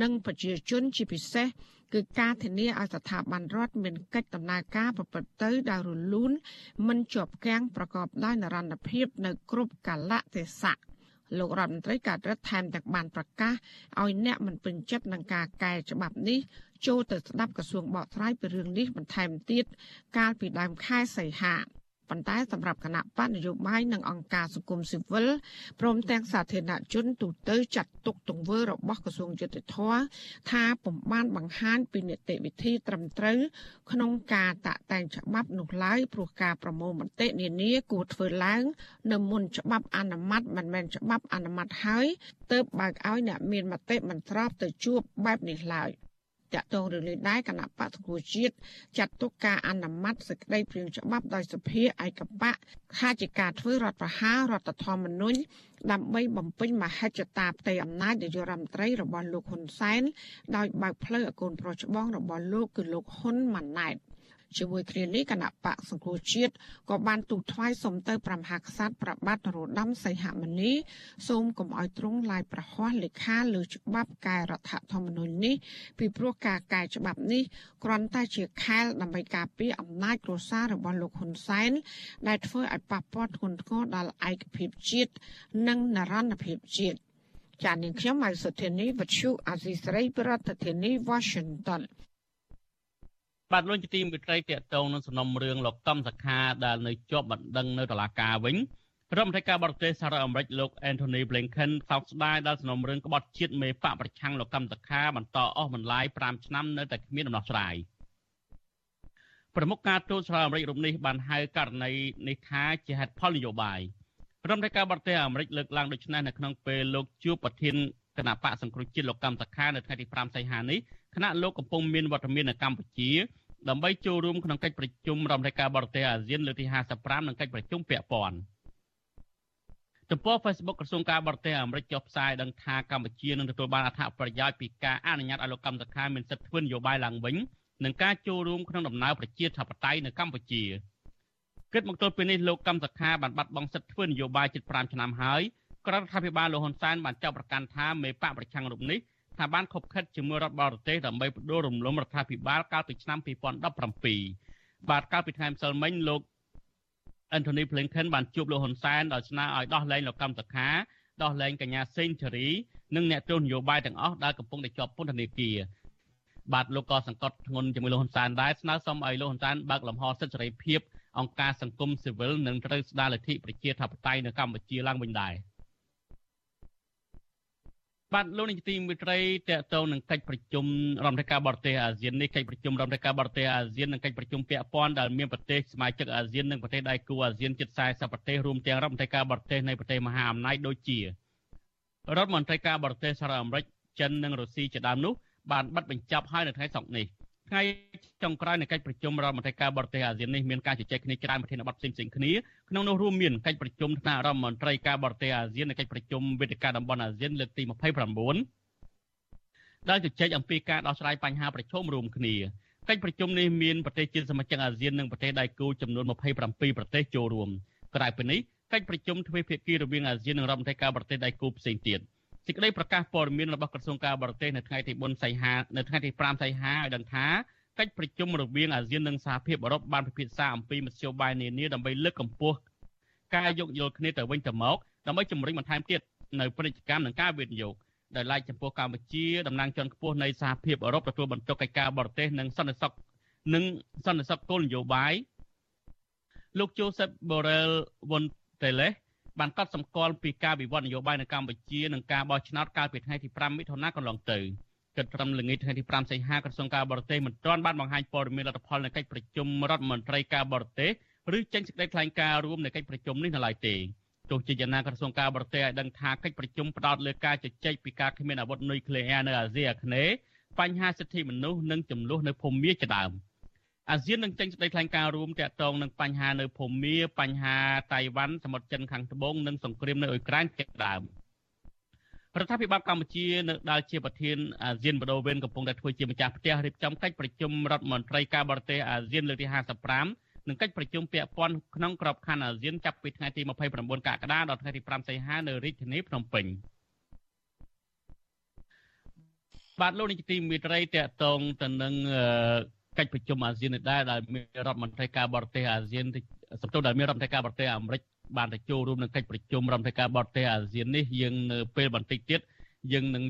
និងប្រជាជនជាពិសេសគឺការធានាឲ្យស្ថាប័នរដ្ឋមានកិច្ចដំណើរការប្រព្រឹត្តទៅដោយរលូនមិនជាប់គាំងប្រកបដោយនិរន្តរភាពនៅគ្រប់កាលៈទេសៈលោករដ្ឋមន្ត្រីកាត់រដ្ឋថែមទាំងបានប្រកាសឲ្យអ្នកមិនពេញចិត្តនឹងការកែច្បាប់នេះចូលទៅស្ដាប់ក្រសួងបកស្រាយពីរឿងនេះបន្ថែមទៀតកាលពីដើមខែសីហា ប៉ុន្តែសម្រាប់គណៈបកនយោបាយនិងអង្គការសង្គមស៊ីវិលព្រមទាំងសាធារណជនទូទៅចាត់ទុកទង្វើរបស់ក្រសួងយុតិធធថាពុំបានបង្ហាញពីនីតិវិធីត្រឹមត្រូវក្នុងការតាក់តែងច្បាប់នោះឡើយព្រោះការប្រមូលមតិនានាគួរធ្វើឡើងនៅមុនច្បាប់អនុម័តមិនមែនច្បាប់អនុម័តហើយទើបបើកឲ្យអ្នកមានមតិមិនស្របទៅជួបបែបនេះឡើយ។ តកតងរឿងនេះដែរគណៈបកសង្គ្រោះជាតិចាត់ទុកការអនុម័តសេចក្តីព្រាងច្បាប់ដោយសភាឯកបកថាជាការធ្វើរដ្ឋប្រហាររដ្ឋធម្មនុញ្ញដើម្បីបំពេញមហិច្ឆតាផ្ទៃអំណាចនាយករដ្ឋមន្ត្រីរបស់លោកហ៊ុនសែនដោយបើកផ្លូវឲ្យកូនប្រុសច្បងរបស់លោកគឺលោកហ៊ុនម៉ាណែត។ ជាមួយគ្នានេះគណៈបកសង្គ្រោះជាតិក៏បានទូថ្វាយសុំទៅព្រះមហាក្សត្រប្របាទនរោត្តមសីហមុនីសូមកុំឲ្យទ្រង់ឡាយប្រហ័សលេខាលើច្បាប់កែរដ្ឋធម្មនុញ្ញនេះពីព្រោះការកែច្បាប់នេះគ្រាន់តែជាខែលដើម្បីការពារអំណាចគ្រួសាររបស់លោកហ៊ុនសែនដែលធ្វើឲ្យប៉ះពាល់ធ្ងន់ធ្ងរដល់ឯកភាពជាតិនិងនរណភាពជាតិចាននាងខ្ញុំម៉ៃសុធានីវັດឈូអាស៊ីសេរីប្រធានាធិបតី Washington បាទលោកជាទីមិត្តរីតកតងនឹងសំណុំរឿងលោកកំសខាដែលនៅជាប់បណ្ដឹងនៅតុលាការវិញរដ្ឋមន្ត្រីការបរទេសសហរដ្ឋអាមេរិកលោក Anthony Blinken សោកស្ដាយដល់សំណុំរឿងក្បត់ជាតិមេបកប្រឆាំងលោកកំសខាបន្តអស់បន្លាយ5ឆ្នាំនៅតែគ្មានដំណោះស្រាយប្រមុខការទូតសហរដ្ឋអាមេរិករូបនេះបានហៅករណីនេះថាជាហេតុផលនយោបាយរដ្ឋមន្ត្រីការបរទេសអាមេរិកលើកឡើងដូចនេះនៅក្នុងពេលលោកជួបប្រធានគណៈបកសង្គ្រោះជាតិលោកកំសខានៅថ្ងៃទី5សីហានេះគណៈលោកកំពុងមានវត្តមាននៅកម្ពុជា ដើម្បីចូលរួមក្នុងកិច្ចប្រជុំរដ្ឋមន្ត្រីការបរទេសអាស៊ានលើកទី55និងកិច្ចប្រជុំពាក់ព័ន្ធទំព័រ Facebook ក្រសួងការបរទេសអាមេរិកចុះផ្សាយដឹងថាកម្ពុជានឹងទទួលបានអត្ថប្រយោជន៍ពីការអនុញ្ញាតឲ្យលោកកម្មសខាមានសិទ្ធិធ្វើនយោបាយឡើងវិញនិងការចូលរួមក្នុងដំណើរប្រជាធិបតេយ្យនៅកម្ពុជាគិតមកទល់ពេលនេះលោកកម្មសខាបានបាត់បង់សិទ្ធិធ្វើនយោបាយជិត5ឆ្នាំហើយក្ររដ្ឋាភិបាលលោកហ៊ុនសែនបានចាប់ប្រកាន់ថាមេបកប្រឆាំងរូបនេះ ថាបានខົບខិតជាមួយរដ្ឋបរទេសដើម្បីបដូររំលំរដ្ឋាភិបាលកាលពីឆ្នាំ2017បាទកាលពីថ្ងៃម្សិលមិញលោក Anthony Blinken បានជួបលោកហ៊ុនសែនដោយស្នើឲ្យដោះលែងលោកកម្មសខាដោះលែងកញ្ញាសេងធារីនិងអ្នកទស្សនយោបាយទាំងអស់ដែលកំពុងតែជាប់ពន្ធនាគារបាទលោកក៏សង្កត់ធ្ងន់ជាមួយលោកហ៊ុនសែនដែរស្នើសុំឲ្យលោកហ៊ុនសែនបើកលំហសិទ្ធិសេរីភាពអង្គការសង្គមស៊ីវិលនិងត្រូវស្ដារលទ្ធិប្រជាធិបតេយ្យនៅកម្ពុជាឡើងវិញដែរ។ បាទលោកនាយកទីមេត្រីតកតងនឹងកិច្ចប្រជុំរដ្ឋមន្ត្រីការបរទេសអាស៊ាននេះកិច្ចប្រជុំរដ្ឋមន្ត្រីការបរទេសអាស៊ាននិងកិច្ចប្រជុំពាក់ព័ន្ធដែលមានប្រទេសសមាជិកអាស៊ាននិងប្រទេសដៃគូអាស៊ានជិត40ប្រទេសរួមទាំងរដ្ឋមន្ត្រីការបរទេសនៃប្រទេសមហាអំណាចដូចជារដ្ឋមន្ត្រីការបរទេសសហរដ្ឋអាមេរិកចិននិងរុស្ស៊ីជាដើមនោះបានបិទបញ្ចប់ហើយនៅថ្ងៃសុក្រនេះ។ ថ្ងៃចុងក្រោយនៃកិច្ចប្រជុំរដ្ឋមន្ត្រីការបរទេសអាស៊ាននេះមានការជជែកគ្នាច្រើនប្រធានបទផ្សេងៗគ្នាក្នុងនោះរួមមានកិច្ចប្រជុំថ្នាក់រដ្ឋមន្ត្រីការបរទេសអាស៊ាននិងកិច្ចប្រជុំវេទិកាតំបន់អាស៊ានលើកទី29ដែលជជែកអំពីការដោះស្រាយបញ្ហាប្រឈមរួមគ្នាកិច្ចប្រជុំនេះមានប្រទេសជាសមាជិកអាស៊ាននិងប្រទេសដៃគូចំនួន27ប្រទេសចូលរួមក្រៅពីនេះកិច្ចប្រជុំទ្វេភាគីរវាងអាស៊ាននិងរដ្ឋមន្ត្រីការបរទេសដៃគូផ្សេងទៀត សេចក្តីប្រកាសព័ត៌មានរបស់ក្រសួងការបរទេសនៅថ្ងៃទី4សីហានៅថ្ងៃទី5សីហាឲ្យដឹងថាកិច្ចប្រជុំរវាងអាស៊ាននិងសហភាពអឺរ៉ុបបានពិភាក្សាអំពីមធ្យោបាយនានាដើម្បីលើកកម្ពស់ការយោគយល់គ្នាទៅវិញទៅមកដើម្បីជំរុញបន្ថែមទៀតនៅពាណិជ្ជកម្មនិងការវិនិយោគដែលឡែកចំពោះកម្ពុជាតំណាងជាន់ខ្ពស់នៃសហភាពអឺរ៉ុបទទួលបន្ទុកកិច្ចការបរទេសនិងសន្តិសុខនិងសន្តិសុខគោលនយោបាយលោក Joseph Borrell Fonteles បានកត់សម្គាល់ពីការវិវត្តនយោបាយនៅកម្ពុជានិងការបោះឆ្នោតកាលពីថ្ងៃទី5មិថុនាកន្លងទៅគិតត្រឹមល្ងាចថ្ងៃទី5សីហាក្រសួងការបរទេសមិនទាន់បានបង្ហាញព័ត៌មានលទ្ធផលនៃកិច្ចប្រជុំរដ្ឋមន្ត្រីការបរទេសឬចេញសេចក្តីថ្លែងការណ៍រួមនៃកិច្ចប្រជុំនេះនៅឡើយទេទោះជាយ៉ាងណាក្រសួងការបរទេសឲ្យដឹងថាកិច្ចប្រជុំផ្ដោតលើការជជែកពីការគ្មានអាវុធនុយក្លេអ៊ែរនៅអាស៊ីអាគ្នេយ៍បញ្ហាសិទ្ធិមនុស្សនិងចំនួននៅភូមាជាដើម អាស៊ាននឹងចេញសេចក្តីថ្លែងការណ៍រួមទាក់ទងនឹងបញ្ហានៅភូមាបញ្ហាតៃវ៉ាន់សមុទ្រចិនខាងត្បូងនិងសង្គ្រាមនៅអ៊ុយក្រែនជាដើមរដ្ឋាភិបាលកម្ពុជានៅដែលជាប្រធានអាស៊ានបដូវវេនកំពុងតែធ្វើជាម្ចាស់ផ្ទះរៀបចំកិច្ចប្រជុំរដ្ឋមន្ត្រីការបរទេសអាស៊ានលើកទី55និងកិច្ចប្រជុំពាក់ព័ន្ធក្នុងក្របខ័ណ្ឌអាស៊ានចាប់ពីថ្ងៃទី29កក្កដាដល់ថ្ងៃទី5សីហានៅរាជធានីភ្នំពេញបាទលោកនាយកទីមេត្រីតកតងទៅនឹង កិច្ចប្រជុំអាស៊ាននេះដែរដែលមានរដ្ឋមន្ត្រីការបរទេសអាស៊ានសំទោសដែលមានរដ្ឋមន្ត្រីការបរទេសអាមេរិកបានទៅចូលរួមក្នុងកិច្ចប្រជុំរដ្ឋមន្ត្រីការបរទេសអាស៊ាននេះយើងនៅពេលបន្តិចទៀតយើងនឹង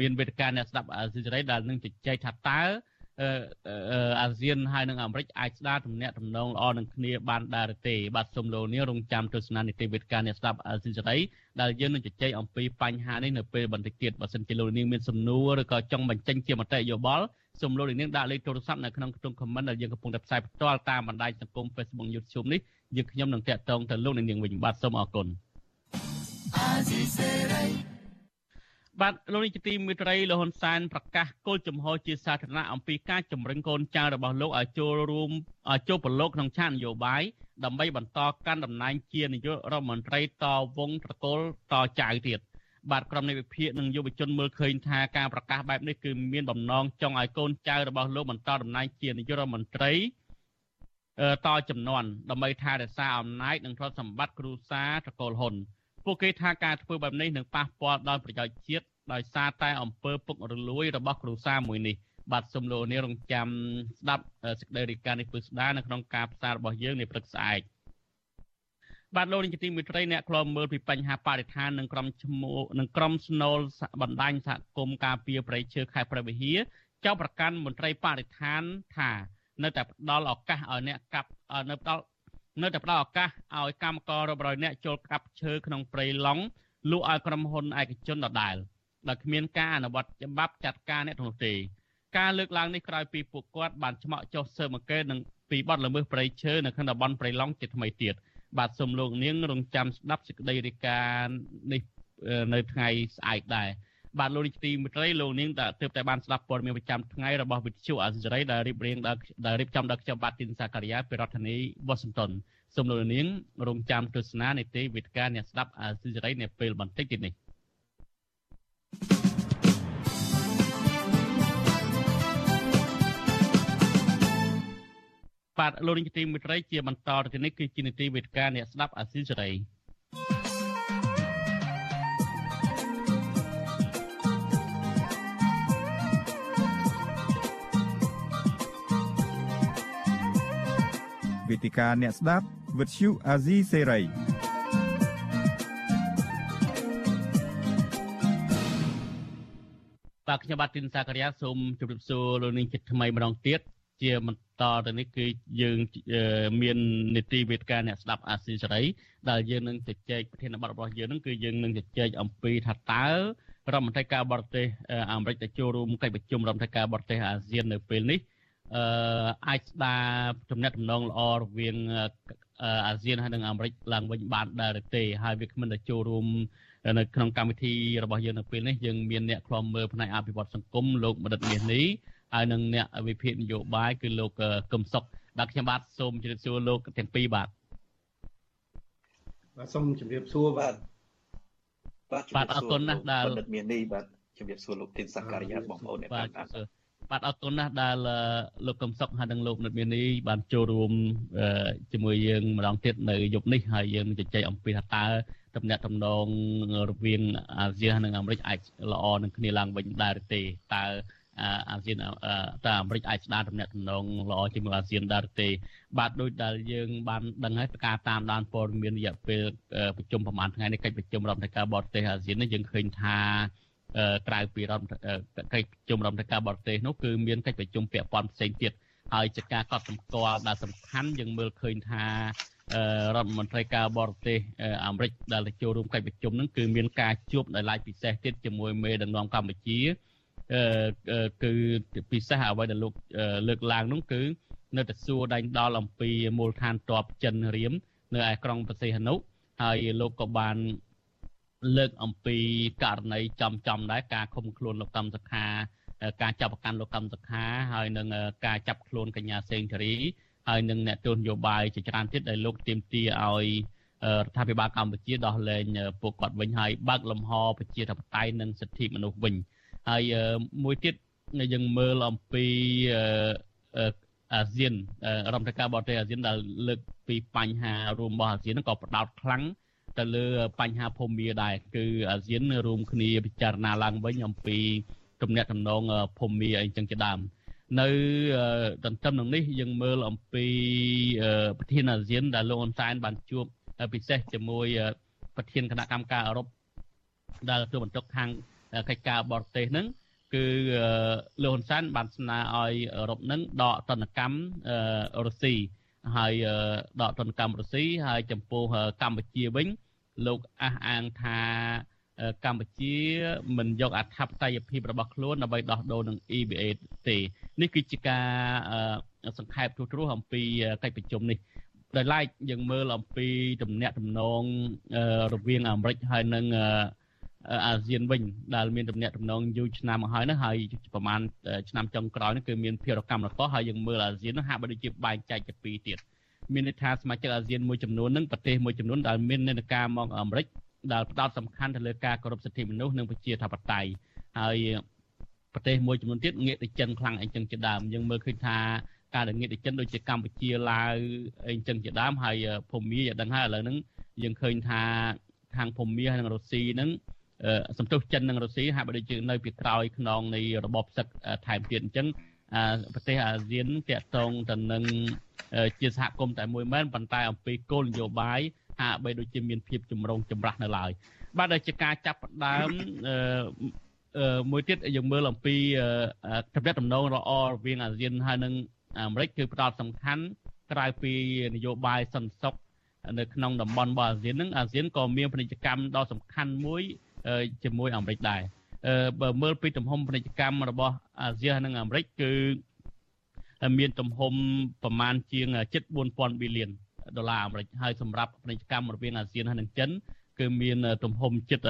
មានវេទិកាអ្នកស្ដាប់អាស៊ីសេរីដែលនឹងជជែកថាតើអាស៊ានហើយនិងអាមេរិកអាចស្ដារទំនាក់ទំនងល្អនឹងគ្នាបានដែរទេបាទសូមលោកនាងរងចាំទស្សនានីតិវិទ្យាអ្នកស្ដាប់អាស៊ីសេរីដែលយើងនឹងជជែកអំពីបញ្ហានេះនៅពេលបន្តិចទៀតបើសិនជាលោកនាងមានសំណួរឬក៏ចង់បញ្ចេញជាមតិយោបល់ សូមលោកនាងដាក់លេខទូរស័ព្ទនៅក្នុងខ្ទង់ comment ដែលយើងកំពុងតែផ្សាយផ្ទាល់តាមបណ្ដាញសង្គម Facebook YouTube នេះយើងខ្ញុំនឹងតាក់ទងទៅលោកនាងវិញបាទសូមអរគុណបាទលោកនាយកទីមេត្រីលោកហ៊ុនសែនប្រកាសគោលជំហរជាសាធារណៈអំពីការជំរុញកូនចៅរបស់លោកឲ្យចូលរួមឲ្យចូលប្រឡូកក្នុងឆាកនយោបាយដើម្បីបន្តកាន់តំណែងជានាយករដ្ឋមន្ត្រីតវងត្រកូលតចៅទៀត បាទក្រុមនៃវិភាគនិងយុវជនមើលឃើញថាការប្រកាសបែបនេះគឺមានបំណងចង់ឲ្យកូនចៅរបស់លោកបន្តតំណែងជានាយករដ្ឋមន្ត្រីតចំនួនដើម្បីថែរក្សាអំណាចនិងទ្រព្យសម្បត្តិគ្រួសារត្រកូលហ៊ុនពួកគេថាការធ្វើបែបនេះនឹងប៉ះពាល់ដល់ប្រយោជន៍ជាតិដោយសារតែអំពើពុករលួយរបស់គ្រួសារមួយនេះបាទសូមលោកនាងរងចាំស្ដាប់សេចក្តីរាយការណ៍នេះពឹស្ដានៅក្នុងការផ្សាយរបស់យើងនាព្រឹកស្អែក បាទលោកនាយកទីមេត្រីអ្នកខ្លោមមើលពីបញ្ហាបរិស្ថាននិងក្រុមឈ្មោះនិងក្រុមស្នូលបណ្ដាញសហគមន៍ការពារប្រៃឈើខេត្តព្រះវិហារចោទប្រកាន់មន្ត្រីបរិស្ថានថា នៅតែផ្ដល់ឱកាសឲ្យអ្នកកាប់នៅផ្ដល់នៅតែផ្ដល់ឱកាសឲ្យកម្មកររាប់រយនាក់ចូលកាប់ឈើក្នុងព្រៃឡង់លក់ឲ្យក្រុមហ៊ុនឯកជនដដែលដែលគ្មានការអនុវត្តច្បាប់ចាត់ការអ្នកនោះទេការលើកឡើងនេះក្រោយពីពួកគាត់បានឆ្មក់ចុះស៊ើបអង្កេតនឹងពីបទល្មើសព្រៃឈើនៅក្នុងតំបន់ព្រៃឡង់ជាថ្មីទៀត បាទសូមលោកនាងរងចាំស្ដាប់សេចក្តីរាយការណ៍នេះនៅថ្ងៃស្អែកដែរបាទលោកនាយកទីមេត្រីលោកនាងតើទើបតែបានស្ដាប់ព័ត៌មានប្រចាំថ្ងៃរបស់វិទ្យុអាស៊ីសេរីដែលរៀបរៀងដែលរៀបចំដោយខ្ញុំបាទទីនសាការីយ៉ាពីរដ្ឋធានីវ៉ាស៊ីនតោនសូមលោកនាងរងចាំទស្សនានីតិវិទ្យាអ្នកស្ដាប់អាស៊ីសេរីនៅពេលបន្តិចទៀតនេះ បាទលោកនាយកទីមេត្រីជាបន្តទៅនេះគឺជានីតិវិទ្យាអ្នកស្ដាប់អាស៊ីសេរីវេទិកាអ្នកស្ដាប់វិទ្យុអាស៊ីសេរីបាទខ្ញុំបាទទីនសាករិយាសូមជម្រាបសួរលោកនាងចិត្តថ្មីម្ដងទៀត ជាបន្តទៅនេះគឺយើងមាននីតិវេទិកាអ្នកស្ដាប់អាស៊ីសេរីដែលយើងនឹងជជែកប្រធានបទរបស់យើងនឹងគឺយើងនឹងជជែកអំពីថាតើរដ្ឋមន្ត្រីការបរទេសអាមេរិកទៅចូលរួមកិច្ចប្រជុំរដ្ឋមន្ត្រីការបរទេសអាស៊ាននៅពេលនេះអឺអាចស្ដារទំនាក់ទំនងល្អរវាងអាស៊ានហើយនិងអាមេរិកឡើងវិញបានដែរទេហើយវាគ្មិនតែចូលរួមនៅក្នុងកម្មវិធីរបស់យើងនៅពេលនេះយើងមានអ្នកខ្លំមើលផ្នែកអភិវឌ្ឍសង្គមលោកមនិតមាសនេះ ហើយនឹងអ្នកវិភាគនយោបាយគឺលោកកឹមសុខបាទខ្ញុំបាទសូមជម្រាបសួរលោកទាំងពីរបាទបាទសូមជម្រាបសួរបាទបាទអរគុណណាស់ដែលបណ្ឌិតមាននេះបាទជម្រាបសួរលោកទីនសក្ការីយ៉ាបងប្អូនអ្នកតាមដានបាទអរគុណណាស់ដែលលោកកំសុកហើយនិងលោកនិតមាននេះបានចូលរួមជាមួយយើងម្ដងទៀតនៅយប់នេះហើយយើងនឹងជជែកអំពីថាតើទំនាក់ទំនងរវាងអាស៊ាននិងអាមេរិកអាចល្អនឹងគ្នាឡើងវិញដែរទេតើ អាស៊ានតើអាមេរិកអាចស្ដារទំនាក់ទំនងល្អជាមួយអាស៊ានដែរទេ បាទដោយដែលយើងបានដឹងហើយការតាមដានព័ត៌មានរយៈពេលប្រជុំប្រហែលថ្ងៃនេះកិច្ចប្រជុំរដ្ឋមន្ត្រីការបរទេសអាស៊ាននេះយើងឃើញថាក្រៅពីរដ្ឋកិច្ចប្រជុំរដ្ឋមន្ត្រីការបរទេសនោះគឺមានកិច្ចប្រជុំពាក់ព័ន្ធផ្សេងទៀតហើយជាការកត់សម្គាល់ដែលសំខាន់យើងមើលឃើញថារដ្ឋមន្ត្រីការបរទេសអាមេរិកដែលទៅចូលរួមកិច្ចប្រជុំហ្នឹងគឺមានការជួបដោយឡែកពិសេសទៀតជាមួយមេដឹកនាំកម្ពុជា គឺពិសេសអ្វីដែលលោកលើកឡើងនោះគឺនៅតែសួរដេញដោលអំពីមូលដ្ឋានទ័ពចិនរៀមនៅឯក្រុងប្រសេះហនុហើយលោកក៏បានលើកអំពីករណីចំចំដែរការឃុំខ្លួនលោកកម្មសខាការចាប់ប្រកាន់លោកកម្មសខាហើយនឹងការចាប់ខ្លួនកញ្ញាសេងធារីហើយនឹងអ្នកទស្សនយោបាយជាច្រើនទៀតដែលលោកទាមទារឲ្យរដ្ឋាភិបាលកម្ពុជាដោះលែងពួកគាត់វិញហើយបើកលំហប្រជាធិបតេយ្យនិងសិទ្ធិមនុស្សវិញ ហើយមួយទៀតយើងមើលអំពីអាស៊ានរដ្ឋមន្ត្រីការបរទេសអាស៊ានដែលលើកពីបញ្ហារួមរបស់អាស៊ានហ្នឹងក៏ផ្ដោតខ្លាំងទៅលើបញ្ហាភូមិដែរគឺអាស៊ានរួមគ្នាពិចារណាឡើងវិញអំពីទំនាក់ទំនងភូមិអីចឹងជាដើមនៅទន្ទឹមនឹងនេះយើងមើលអំពីប្រធានអាស៊ានដែលលោកអ៊ុនសែនបានជួបពិសេសជាមួយប្រធានគណៈកម្មការអឺរ៉ុបដែលទទួលបន្ទុកខាង កិច្ចការបរទេសហ្នឹងគឺលោកហ៊ុនសែនបានស្នើឲ្យអឺរ៉ុបនឹងដកទណ្ឌកម្មរុស្ស៊ីហើយដកទណ្ឌកម្មរុស្ស៊ីហើយចំពោះកម្ពុជាវិញលោកអះអាងថាកម្ពុជាមិនយកអធិបតេយ្យភាពរបស់ខ្លួនដើម្បីដោះដូរនឹង EBA ទេ នេះគឺជាការសង្ខេបទូទ្រោះអំពីកិច្ចប្រជុំនេះដោយឡែកយើងមើលអំពីទំនាក់ទំនងរវាងអាមេរិកហើយនិង អាស៊ានវិញដែលមានទំនាក់ទំនងយូរឆ្នាំមកហើយនោះហើយប្រហែលឆ្នាំចុងក្រោយនេះគឺមានភារកម្មរកោហើយយើងមើលអាស៊ាននោះហាក់បីដូចជាបែងចែកជាពីរទៀតមានន័យថាសមាជិកអាស៊ានមួយចំនួននឹងប្រទេសមួយចំនួនដែលមាននានាការមកអាមេរិកដែលផ្ដោតសំខាន់ទៅលើការគោរពសិទ្ធិមនុស្សនិងប្រជាធិបតេយ្យហើយប្រទេសមួយចំនួនទៀតងាកទៅចិនខ្លាំងអីចឹងជាដើមយើងមើលឃើញថាការដែលងាកទៅចិនដូចជាកម្ពុជាឡាវអីចឹងជាដើមហើយភូមាយ៉ាងដឹងហើយឥឡូវហ្នឹងយើងឃើញថាខាងភូមាហើយនិងរុស្ស៊ីហ្នឹង សន្ទុះចិននិងរុស្ស៊ីហាក់បីដូចជានៅពីក្រោយខ្នងនៃរបបសឹកថែមទៀតអញ្ចឹងប្រទេសអាស៊ានតាក់ទងទៅនឹងជាសហគមន៍តែមួយមែនប៉ុន្តែអំពីគោលនយោបាយហាក់បីដូចជាមានភាពចម្រុងចម្រាស់នៅឡើយបាទដែលជាការចាប់ផ្ដើមមួយទៀតយើងមើលអំពីទំនាក់ទំនងល្អរវាងអាស៊ានហើយនិងអាមេរិកគឺផ្ដោតសំខាន់ក្រៅពីនយោបាយសន្តិសុខនៅក្នុងតំបន់របស់អាស៊ាននឹងអាស៊ានក៏មានពាណិជ្ជកម្មដ៏សំខាន់មួយ ជាមួយអាមេរិកដែរបើមើលពីទំហំពាណិជ្ជកម្មរបស់អាស៊ាននិងអាមេរិកគឺមានទំហំប្រមាណជាងជិត4000ប៊ីលានដុល្លារអាមេរិកហើយសម្រាប់ពាណិជ្ជកម្មរវាងអាស៊ានហើយនិងចិនគឺមានទំហំជិត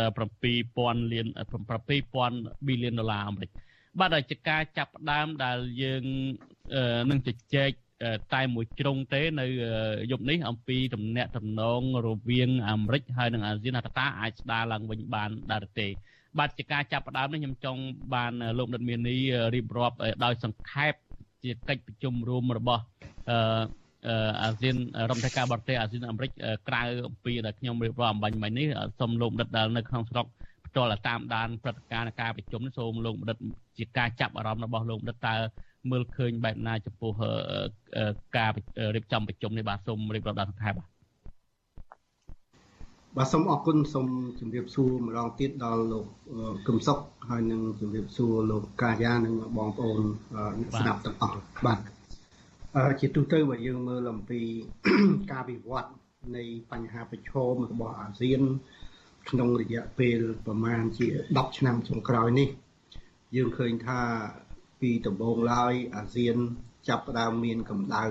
7000លាន7000ប៊ីលានដុល្លារអាមេរិកបាទហើយជាការចាប់ផ្ដើមដែលយើងនឹងជជែក តែមួយជ្រុងទេនៅយប់នេះអំពីទំនាក់ទំនងរវាងអាមេរិកហើយនិងអាស៊ានអតតាអាចស្ដារឡើងវិញបានដែរទេបាទជាការចាប់ផ្ដើមនេះខ្ញុំចង់បានលោកដិតមាននីរៀបរាប់ដោយសង្ខេបជាកិច្ចប្រជុំរួមរបស់អឺអាស៊ានរដ្ឋមន្ត្រីការបរទេសអាស៊ានអាមេរិកក្រៅអំពីដែលខ្ញុំរៀបរាប់អំបញ្ញមិញនេះសូមលោកដិតដែលនៅក្នុងស្រុកផ្ទាល់តាមដានព្រឹត្តិការណ៍ការប្រជុំនេះសូមលោកដិតជាការចាប់អារម្មណ៍របស់លោកដិតតើ មើលឃើញបែបណាចំពោះការរៀបចំប្រជុំនេះបាទសូមរៀបរាប់ដល់សង្ខេបបាទបាទសូមអរគុណសូមជម្រាបសួរម្ដងទៀតដល់លោកកឹមសុខហើយនឹងជម្រាបសួរលោកកាយានិងបងប្អូនអ្នកស្ដាប់ទាំងអស់បាទជាទូទៅបើយើងមើលអំពីការវិវត្តនៃបញ្ហាប្រឈមរបស់អាស៊ាន ក្នុងរយៈពេលប្រមាណជា10ឆ្នាំចុងក្រោយនេះ យើងឃើញថា ពីដំបូងឡើយអាស៊ាន ចាប់ផ្ដើមមានកម្ដៅ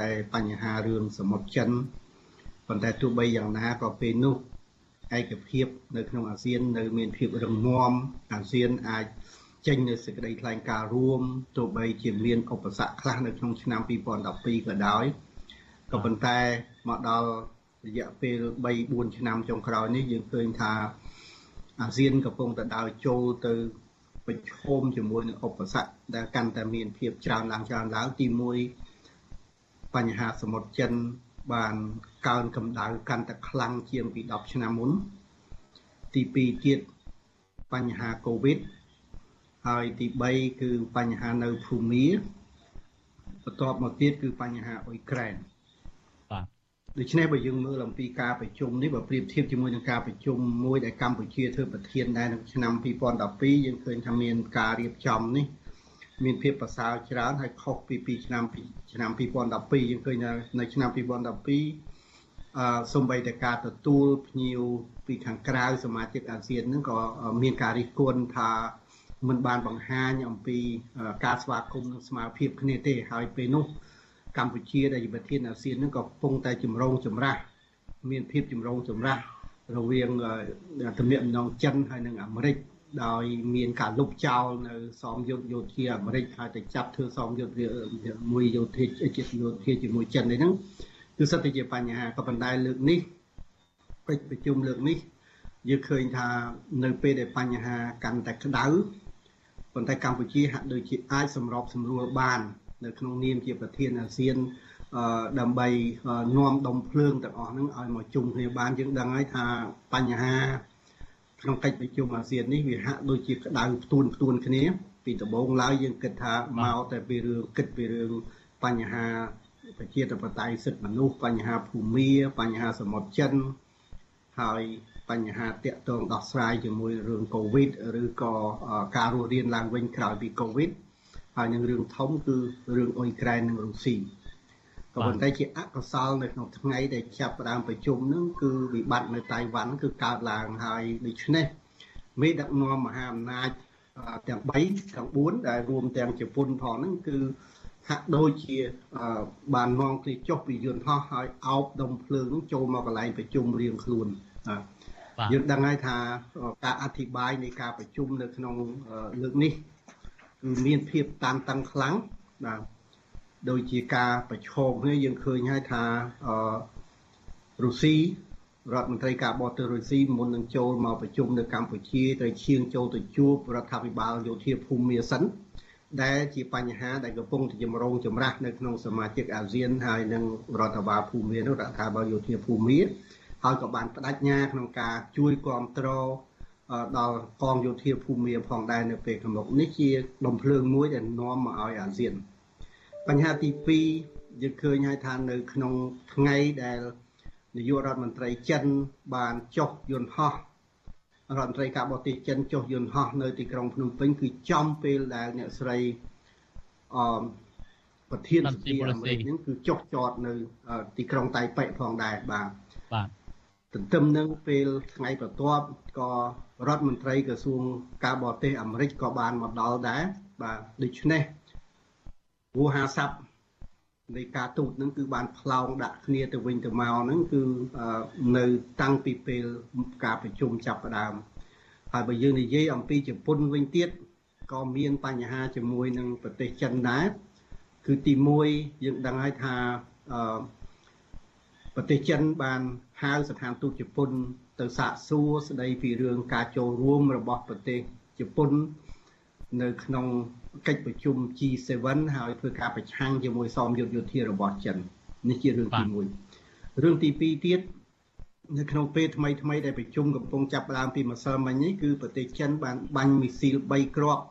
តែបញ្ហារឿងសមុទ្រចិនប៉ុន្តែទោះបីយ៉ាងណាក៏ពេលនោះឯកភាពនៅក្នុងអាស៊ាននៅមានភាពរឹងមាំអាស៊ានអាចចេញនៅសេចក្តីថ្លែងការណ៍រួមទោះបីជាមានឧបសគ្គខ្លះនៅក្នុងឆ្នាំ2012ក៏ដោយក៏ប៉ុន្តែមកដល់រយៈពេល3 4ឆ្នាំចុងក្រោយនេះយើងឃើញថាអាស៊ានកំពុងតែដើរចូលទៅ ប្រឈមជាមួយនឹងឧបសគ្គដែលកាន់តែមានភាពច្រើនឡើងច្រើនឡើងទី1បញ្ហាសមុទ្រចិនបានកើនកម្ដៅកាន់តែខ្លាំងជាងពី10ឆ្នាំមុនទី2ទៀតបញ្ហាកូវីដហើយទី3គឺបញ្ហានៅភូមាបន្ទាប់មកទៀតគឺបញ្ហាអ៊ុយក្រែន ដូច្នេះបើយើងមើលអំពីការប្រជុំនេះបើប្រៀបធៀបជាមួយនឹងការប្រជុំមួយដែលកម្ពុជាធ្វើប្រធានដែរនៅឆ្នាំ2012យើងឃើញថាមានការរៀបចំនេះមានភាពប្រសើរច្រើនហើយខុសពីពីឆ្នាំឆ្នាំ2012យើងឃើញនៅឆ្នាំ2012អឺសំបីតែការទទួលភ្ញៀវពីខាងក្រៅសមាជិកអាស៊ានហ្នឹងក៏មានការរិះគន់ថាមិនបានបង្ហាញអំពីការស្វាគមន៍និងស្មារតីភាពគ្នាទេហើយពេលនោះ កម្ពុជាដែលជាប្រធានអាស៊ាននឹងក៏កំពុងតែជំរងចម្រាស់មានភាពជំរងចម្រាស់រវាងទំនាក់ទំនងចិនហើយនិងអាមេរិកដោយមានការលុបចោលនៅសមយុទ្ធយោធាអាមេរិកហើយទៅចាប់ធ្វើសមយុទ្ធមួយយោធាជាតិយោធាជាមួយចិននេះហ្នឹងគឺសិតតែជាបញ្ហាក៏ប៉ុន្តែលើកនេះកិច្ចប្រជុំលើកនេះយើងឃើញថានៅពេលដែលបញ្ហាកាន់តែក្តៅប៉ុន្តែកម្ពុជាហាក់ដូចជាអាចសម្របសម្រួលបាន នៅក្នុងនាមជាប្រធានអាស៊ានដើម្បីនាំដុំភ្លើងទាំងអស់ហ្នឹងឲ្យមកជុំគ្នាបានយើងដឹងហើយថាបញ្ហាក្នុងកិច្ចប្រជុំអាស៊ាននេះវាហាក់ដូចជាក្តៅផ្ទួនផ្ទួនគ្នា ពីដំបូងឡើយយើងគិតថាមកតែពីរឿងគិតពីរឿងបញ្ហាប្រជាធិបតេយ្យសិទ្ធិមនុស្សបញ្ហាភូមិបញ្ហាសមុទ្រចិនហើយបញ្ហាតាក់ទងដោះស្រាយជាមួយរឿងកូវីដឬក៏ការរស់រានឡើងវិញក្រោយពីកូវីដ ហើយនឹងរឿងធំគឺរឿងអ៊ុយក្រែននិងរុស្ស៊ីក៏ប៉ុន្តែជាអកុសលនៅក្នុងថ្ងៃដែលចាប់ផ្ដើមប្រជុំនឹងគឺវិបត្តិនៅតៃវ៉ាន់គឺកើតឡើងហើយដូច្នេះមេដឹកនាំមហាអំណាចទាំង3ទាំង4ដែលរួមទាំងជប៉ុនផងហ្នឹងគឺហាក់ដូចជាបាននាំគ្នាចុះពីយន្តហោះហើយអោបដុំភ្លើងនឹងចូលមកកន្លែងប្រជុំរៀងខ្លួនយើងដឹងហើយថាការអធិប្បាយនៃការប្រជុំនៅក្នុងលើកនេះគឺ មានភាពតានតឹងខ្លាំងបាទដូចជាការប្រឈមគ្នាយើងឃើញហើយថាអឺរុស្ស៊ីរដ្ឋមន្ត្រីការបរទេសរុស្ស៊ីមុននឹងចូលមកប្រជុំនៅកម្ពុជាត្រូវឈៀងចូលទៅជួបរដ្ឋាភិបាលយោធាភូមាសិនដែលជាបញ្ហាដែលកំពុងតែចម្រូងចម្រាសនៅក្នុងសមាជិកអាស៊ានហើយនិងរដ្ឋាភិបាលភូមានោះរដ្ឋាភិបាលយោធាភូមាហើយក៏បានបដិញ្ញាក្នុងការជួយគ្រប់គ្រង ដល់កងយោធាភូមាផងដែរនៅពេលខាងមុខនេះជាដំភ្លើងមួយដែលនាំមកឲ្យអាស៊ានបញ្ហាទី2យើងឃើញហើយថានៅក្នុងថ្ងៃដែលនាយករដ្ឋមន្ត្រីចិនបានចុះយន្តហោះរដ្ឋមន្ត្រីការបរទេសចិនចុះយន្តហោះនៅទីក្រុងភ្នំពេញគឺចំពេលដែលអ្នកស្រីអមប្រធានសភាអាមេរិកហ្នឹងគឺចុះចតនៅទីក្រុងតៃប៉េផងដែរបាទបាទទន្ទឹមនឹងពេលថ្ងៃបន្ទាប់ក៏ រដ្ឋមន្ត្រីក្រសួងការបរទេសអាមេរិកក៏បានមកដល់ដែរបាទដូច្នេះវោហាស័ព្ទនៃការទូតនឹងគឺបានផ្លោងដាក់គ្នាទៅវិញទៅមកហ្នឹងគឺនៅតាំងពីពេលការប្រជុំចាប់ផ្ដើមហើយបើយើងនិយាយអំពីជប៉ុនវិញទៀតក៏មានបញ្ហាជាមួយនឹងប្រទេសចិនដែរគឺទី1យើងដឹងហើយថាប្រទេសចិនបានហៅស្ថានទូតជប៉ុន ទៅសាកសួរស្ដីពីរឿងការចូលរួមរបស់ប្រទេសជប៉ុននៅក្នុងកិច្ចប្រជុំ G7 ហើយធ្វើការប្រឆាំងជាមួយសមយុទ្ធយោធារបស់ចិននេះជារឿងទី1រឿងទី2ទៀតនៅក្នុងពេលថ្មីថ្មីដែលប្រជុំកំពុងចាប់ផ្ដើមពីម្សិលមិញនេះគឺប្រទេសចិនបានបាញ់មីស៊ីល3គ្រាប់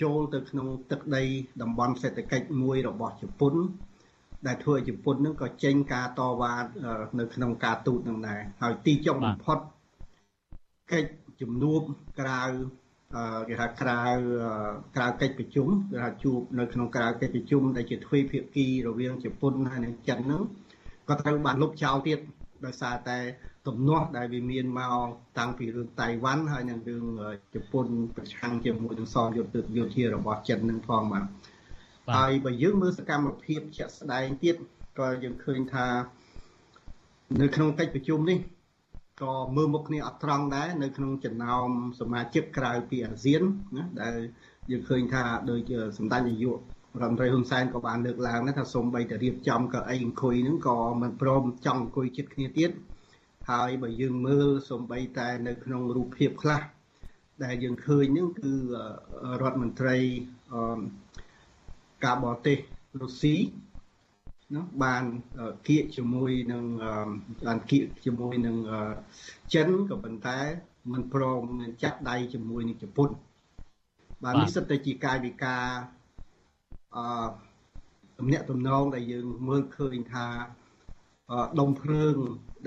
ចូលទៅក្នុងទឹកដីតំបន់សេដ្ឋកិច្ចមួយរបស់ជប៉ុន ដែលធ្វើឲ្យជប៉ុននឹងក៏ចេញការតវ៉ានៅក្នុងការទូតនឹងដែរហើយទីចុងបំផុតកិច្ចជំនួបក្រៅគេថាក្រៅក្រៅកិច្ចប្រជុំគេថាជួបនៅក្នុងក្រៅកិច្ចប្រជុំដែលជាទ្វេភាគីរវាងជប៉ុនហើយនិងចិនហ្នឹងក៏ត្រូវបានលុបចោលទៀតដោយសារតែទំនាស់ដែលវាមានមកតាំងពីរឿងតៃវ៉ាន់ហើយនិងរឿងជប៉ុនប្រឆាំងជាមួយនឹងសមយុទ្ធយោធារបស់ចិននឹងផងបាទ ហើយបើយើងមើលសកម្មភាពជាក់ស្ដែងទៀតក៏យើងឃើញថានៅក្នុងកិច្ចប្រជុំនេះក៏មើលមុខគ្នាអត់ត្រង់ដែរនៅក្នុងចំណោមសមាជិកក្រៅពីអាស៊ានណាដែលយើងឃើញថាដូចសម្ដេចនាយករដ្ឋមន្ត្រីហ៊ុនសែនក៏បានលើកឡើងដែរថាសូម្បីតែរៀបចំកៅអីអង្គុយហ្នឹងក៏មិនព្រមចង់អង្គុយជិតគ្នាទៀតហើយបើយើងមើលសូម្បីតែនៅក្នុងរូបភាពខ្លះដែលយើងឃើញហ្នឹងគឺរដ្ឋមន្ត្រី ការបរទេសរុស្ស៊ីនោះបានគៀកជាមួយនឹងបានគៀកជាមួយនឹងចិនក៏ប៉ុន្តែមិនព្រមនឹងចាក់ដៃជាមួយនឹងជប៉ុនបាទនេះសិតតែជាកាយវិការអឺទំនាក់ទំនងដែលយើងមើលឃើញថាដុំភ្លើង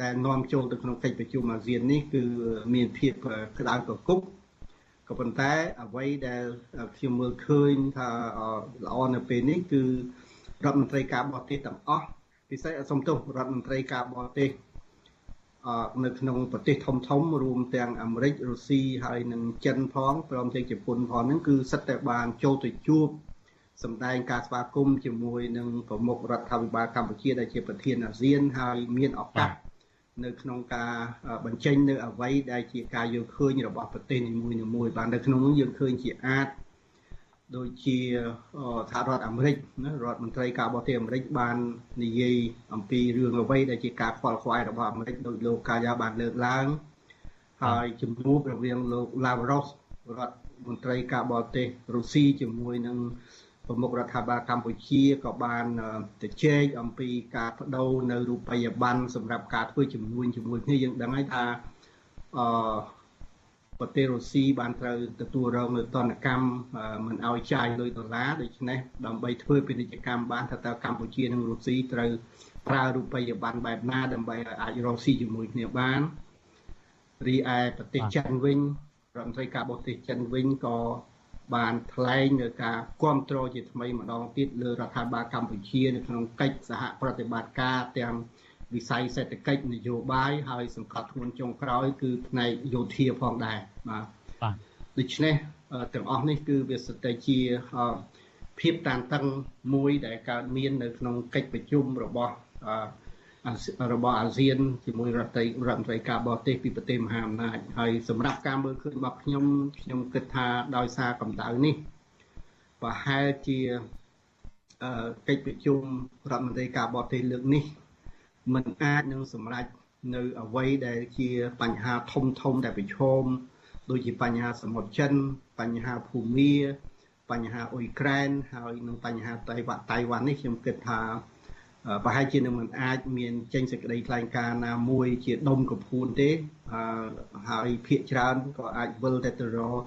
ដែលនាំចូលទៅក្នុងកិច្ចប្រជុំអាស៊ាននេះគឺមានភាពក្តៅកគុក ក៏ប៉ុន្តែអ្វីដែលខ្ញុំមើលឃើញថាល្អនៅពេលនេះគឺរដ្ឋមន្ត្រីការបរទេសទាំងអស់ពិសេសសំទោសរដ្ឋមន្ត្រីការបរទេសអឺនៅក្នុងប្រទេសធំធំរួមទាំងអាមេរិករុស្ស៊ីហើយនិងចិនផងព្រមទាំងជប៉ុនផងហ្នឹងគឺសិតតែបានចូលទៅជួបសម្ដែងការស្វាគមន៍ជាមួយនឹងប្រមុខរដ្ឋាភិបាលកម្ពុជាដែលជាប្រធានអាស៊ានហើយមានឱកាស នៅក្នុងការបញ្ចេញនៅអ្វីដែលជាការយល់ឃើញរបស់ប្រទេសនីមួយៗបាននៅក្នុងនោះយើងឃើញជាអាចដូចជាសហរដ្ឋអាមេរិកណារដ្ឋមន្ត្រីការបរទេសអាមេរិកបាននិយាយអំពីរឿងអ្វីដែលជាការខ្វល់ខ្វាយរបស់អាមេរិកដោយលោកកាយ៉ាបានលើកឡើងហើយជំនួបរវាងលោកឡាវរ៉ូសរដ្ឋមន្ត្រីការបរទេសរុស្ស៊ីជាមួយនឹង ប្រមុខរដ្ឋាភិបាលកម្ពុជាក៏បានទៅជែកអំពីការបដូរនៅរូបិយប័ណ្ណសម្រាប់ការធ្វើជំនួញជាមួយគ្នាយើងដឹងហើយថាអឺប្រទេសរុស្ស៊ីបានត្រូវទទួលរងនៅទណ្ឌកម្មមិនឲ្យចាយលុយដុល្លារដូច្នេះដើម្បីធ្វើពាណិជ្ជកម្មបានថាតើកម្ពុជានិងរុស្ស៊ីត្រូវប្រើរូបិយប័ណ្ណបែបណាដើម្បីឲ្យអាចរកស៊ីជាមួយគ្នាបានរីឯប្រទេសចិនវិញរដ្ឋមន្ត្រីការបរទេសចិនវិញក៏ បានថ្លែងនៅការគ្រប់គ្រងជាថ្មីម្ដងទៀតលើរដ្ឋាភិបាលកម្ពុជានៅក្នុងកិច្ចសហប្រតិបត្តិការទាំងវិស័យសេដ្ឋកិច្ចនយោបាយហើយសង្កត់ធ្ងន់ចុងក្រោយគឺផ្នែកយោធាផងដែរបាទបាទដូច្នេះទាំងអស់នេះគឺវាស្ទើរជាភាពតានតឹងមួយដែលកើតមាននៅក្នុងកិច្ចប្រជុំរបស់ របស់អាស៊ានជាមួយរដ្ឋត្រីរដ្ឋមន្ត្រីការបរទេសពីប្រទេសមហាអំណាចហើយសម្រាប់ការមើលឃើញរបស់ខ្ញុំខ្ញុំគិតថាដោយសារកម្ដៅនេះប្រហែលជាកិច្ចប្រជុំរដ្ឋមន្ត្រីការបរទេសលើកនេះมันអាចនឹងសម្រេចនៅអ្វីដែលជាបញ្ហាធំធំដែលប្រឈមដូចជាបញ្ហាសមុទ្រចិនបញ្ហាភូមាបញ្ហាអ៊ុយក្រែនហើយនឹងបញ្ហាតៃវ៉ាតៃវ៉ាន់នេះខ្ញុំគិតថា ប្រហែលជានឹងមិនអាចមានចេញសេចក្តីថ្លែងការណ៍ណាមួយជាដុំកំភួនទេហើយភាកច្រើនក៏អាចវិលទៅទៅរក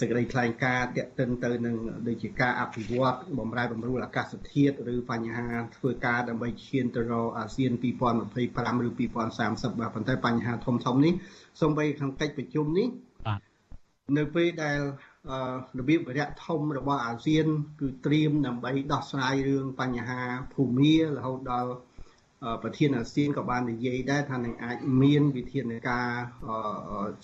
សេចក្តីថ្លែងការណ៍តាក់ទិនទៅនឹងដូចជាការអភិវឌ្ឍបំរែបំរួលអាកាសធាតុឬបញ្ហាធ្វើការដើម្បីឈានទៅរកអាស៊ាន2025ឬ2030បាទប៉ុន្តែបញ្ហាធំធំនេះសូម្បីក្នុងកិច្ចប្រជុំនេះបាទនៅពេលដែល របៀបវរៈធំរបស់អាស៊ាន គឺត្រៀមដើម្បីដោះស្រាយរឿងបញ្ហាភូមិរហូតដល់ប្រធានអាស៊ានក៏បាននិយាយដែរថានឹងអាចមានវិធានការ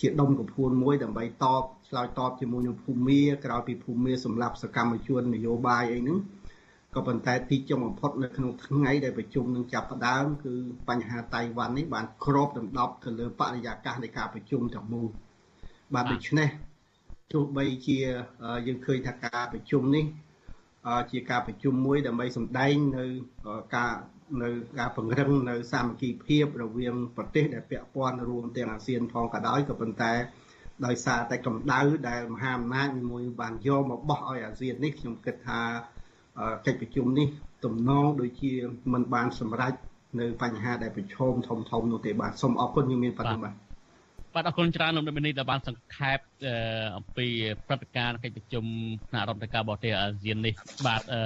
ជាដុំកំភួនមួយដើម្បីតបឆ្លើយតបជាមួយនឹងភូមិក្រោយពីភូមិសម្រាប់សកម្មជននយោបាយអីហ្នឹងក៏ប៉ុន្តែទីចុងបំផុតនៅក្នុងថ្ងៃដែលប្រជុំនឹងចាប់ផ្ដើមគឺបញ្ហាតៃវ៉ាន់នេះបានគ្របដណ្ដប់ទៅលើបរិយាកាសនៃការប្រជុំទាំងមូលបាទដូច្នេះ ទោះបីជាយើងឃើញថាការប្រជុំនេះជាការប្រជុំមួយដើម្បីសម្ដែងនៅការនៅការពង្រឹងនៅសាមគ្គីភាពរវាងប្រទេសដែលពាក់ព័ន្ធរួមទាំងអាស៊ានផងក៏ដោយក៏ប៉ុន្តែដោយសារតែកម្ដៅដែលមហាអំណាចមួយបានយកមកបោះឲ្យអាស៊ាននេះខ្ញុំគិតថាកិច្ចប្រជុំនេះទំនងដូចជាមិនបានសម្រេចនៅបញ្ហាដែលប្រឈមធំធំនោះទេបាទសូមអរគុណយើងមានប៉ុណ្ណឹងបាទ បាទអរគុណច្រើនលោកមេនីដែលបានសង្ខេបអំពីព្រឹត្តិការណ៍កិច្ចប្រជុំថ្នាក់រដ្ឋាភិការបរទេសអាស៊ាននេះបាទអឺ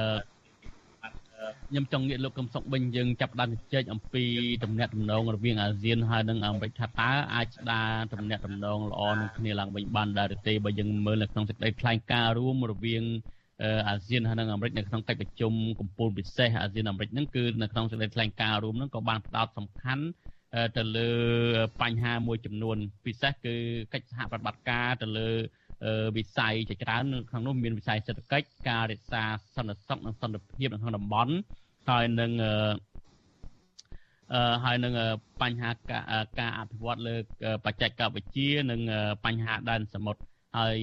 ខ្ញុំចង់ងាកលោកកឹមសុខវិញយើងចាប់ផ្ដើមជជែកអំពីទំនាក់ទំនងរវាងអាស៊ានហើយនិងអាមេរិកថាតើអាចស្ដារទំនាក់ទំនងល្អនឹងគ្នាឡើងវិញបានដែរឬទេបើយើងមើលនៅក្នុងសេចក្តីថ្លែងការណ៍រួមរវាងអាស៊ានហើយនិងអាមេរិកនៅក្នុងកិច្ចប្រជុំកំពូលពិសេសអាស៊ានអាមេរិកហ្នឹងគឺនៅក្នុងសេចក្តីថ្លែងការណ៍រួមហ្នឹងក៏បានផ្ដោតសំខាន់ ទៅលើបញ្ហាមួយចំនួន ពិសេសគឺកិច្ចសហប្រតិបត្តិការទៅលើវិស័យជាច្រើនក្នុងនោះមានវិស័យសេដ្ឋកិច្ចការរក្សាសន្តិសុខនិងសន្តិភាពនៅក្នុងតំបន់ហើយនឹងអឺហើយនឹងបញ្ហាការអភិវឌ្ឍលើបច្ចេកវិទ្យានិងបញ្ហាដែនសមុទ្រហើយ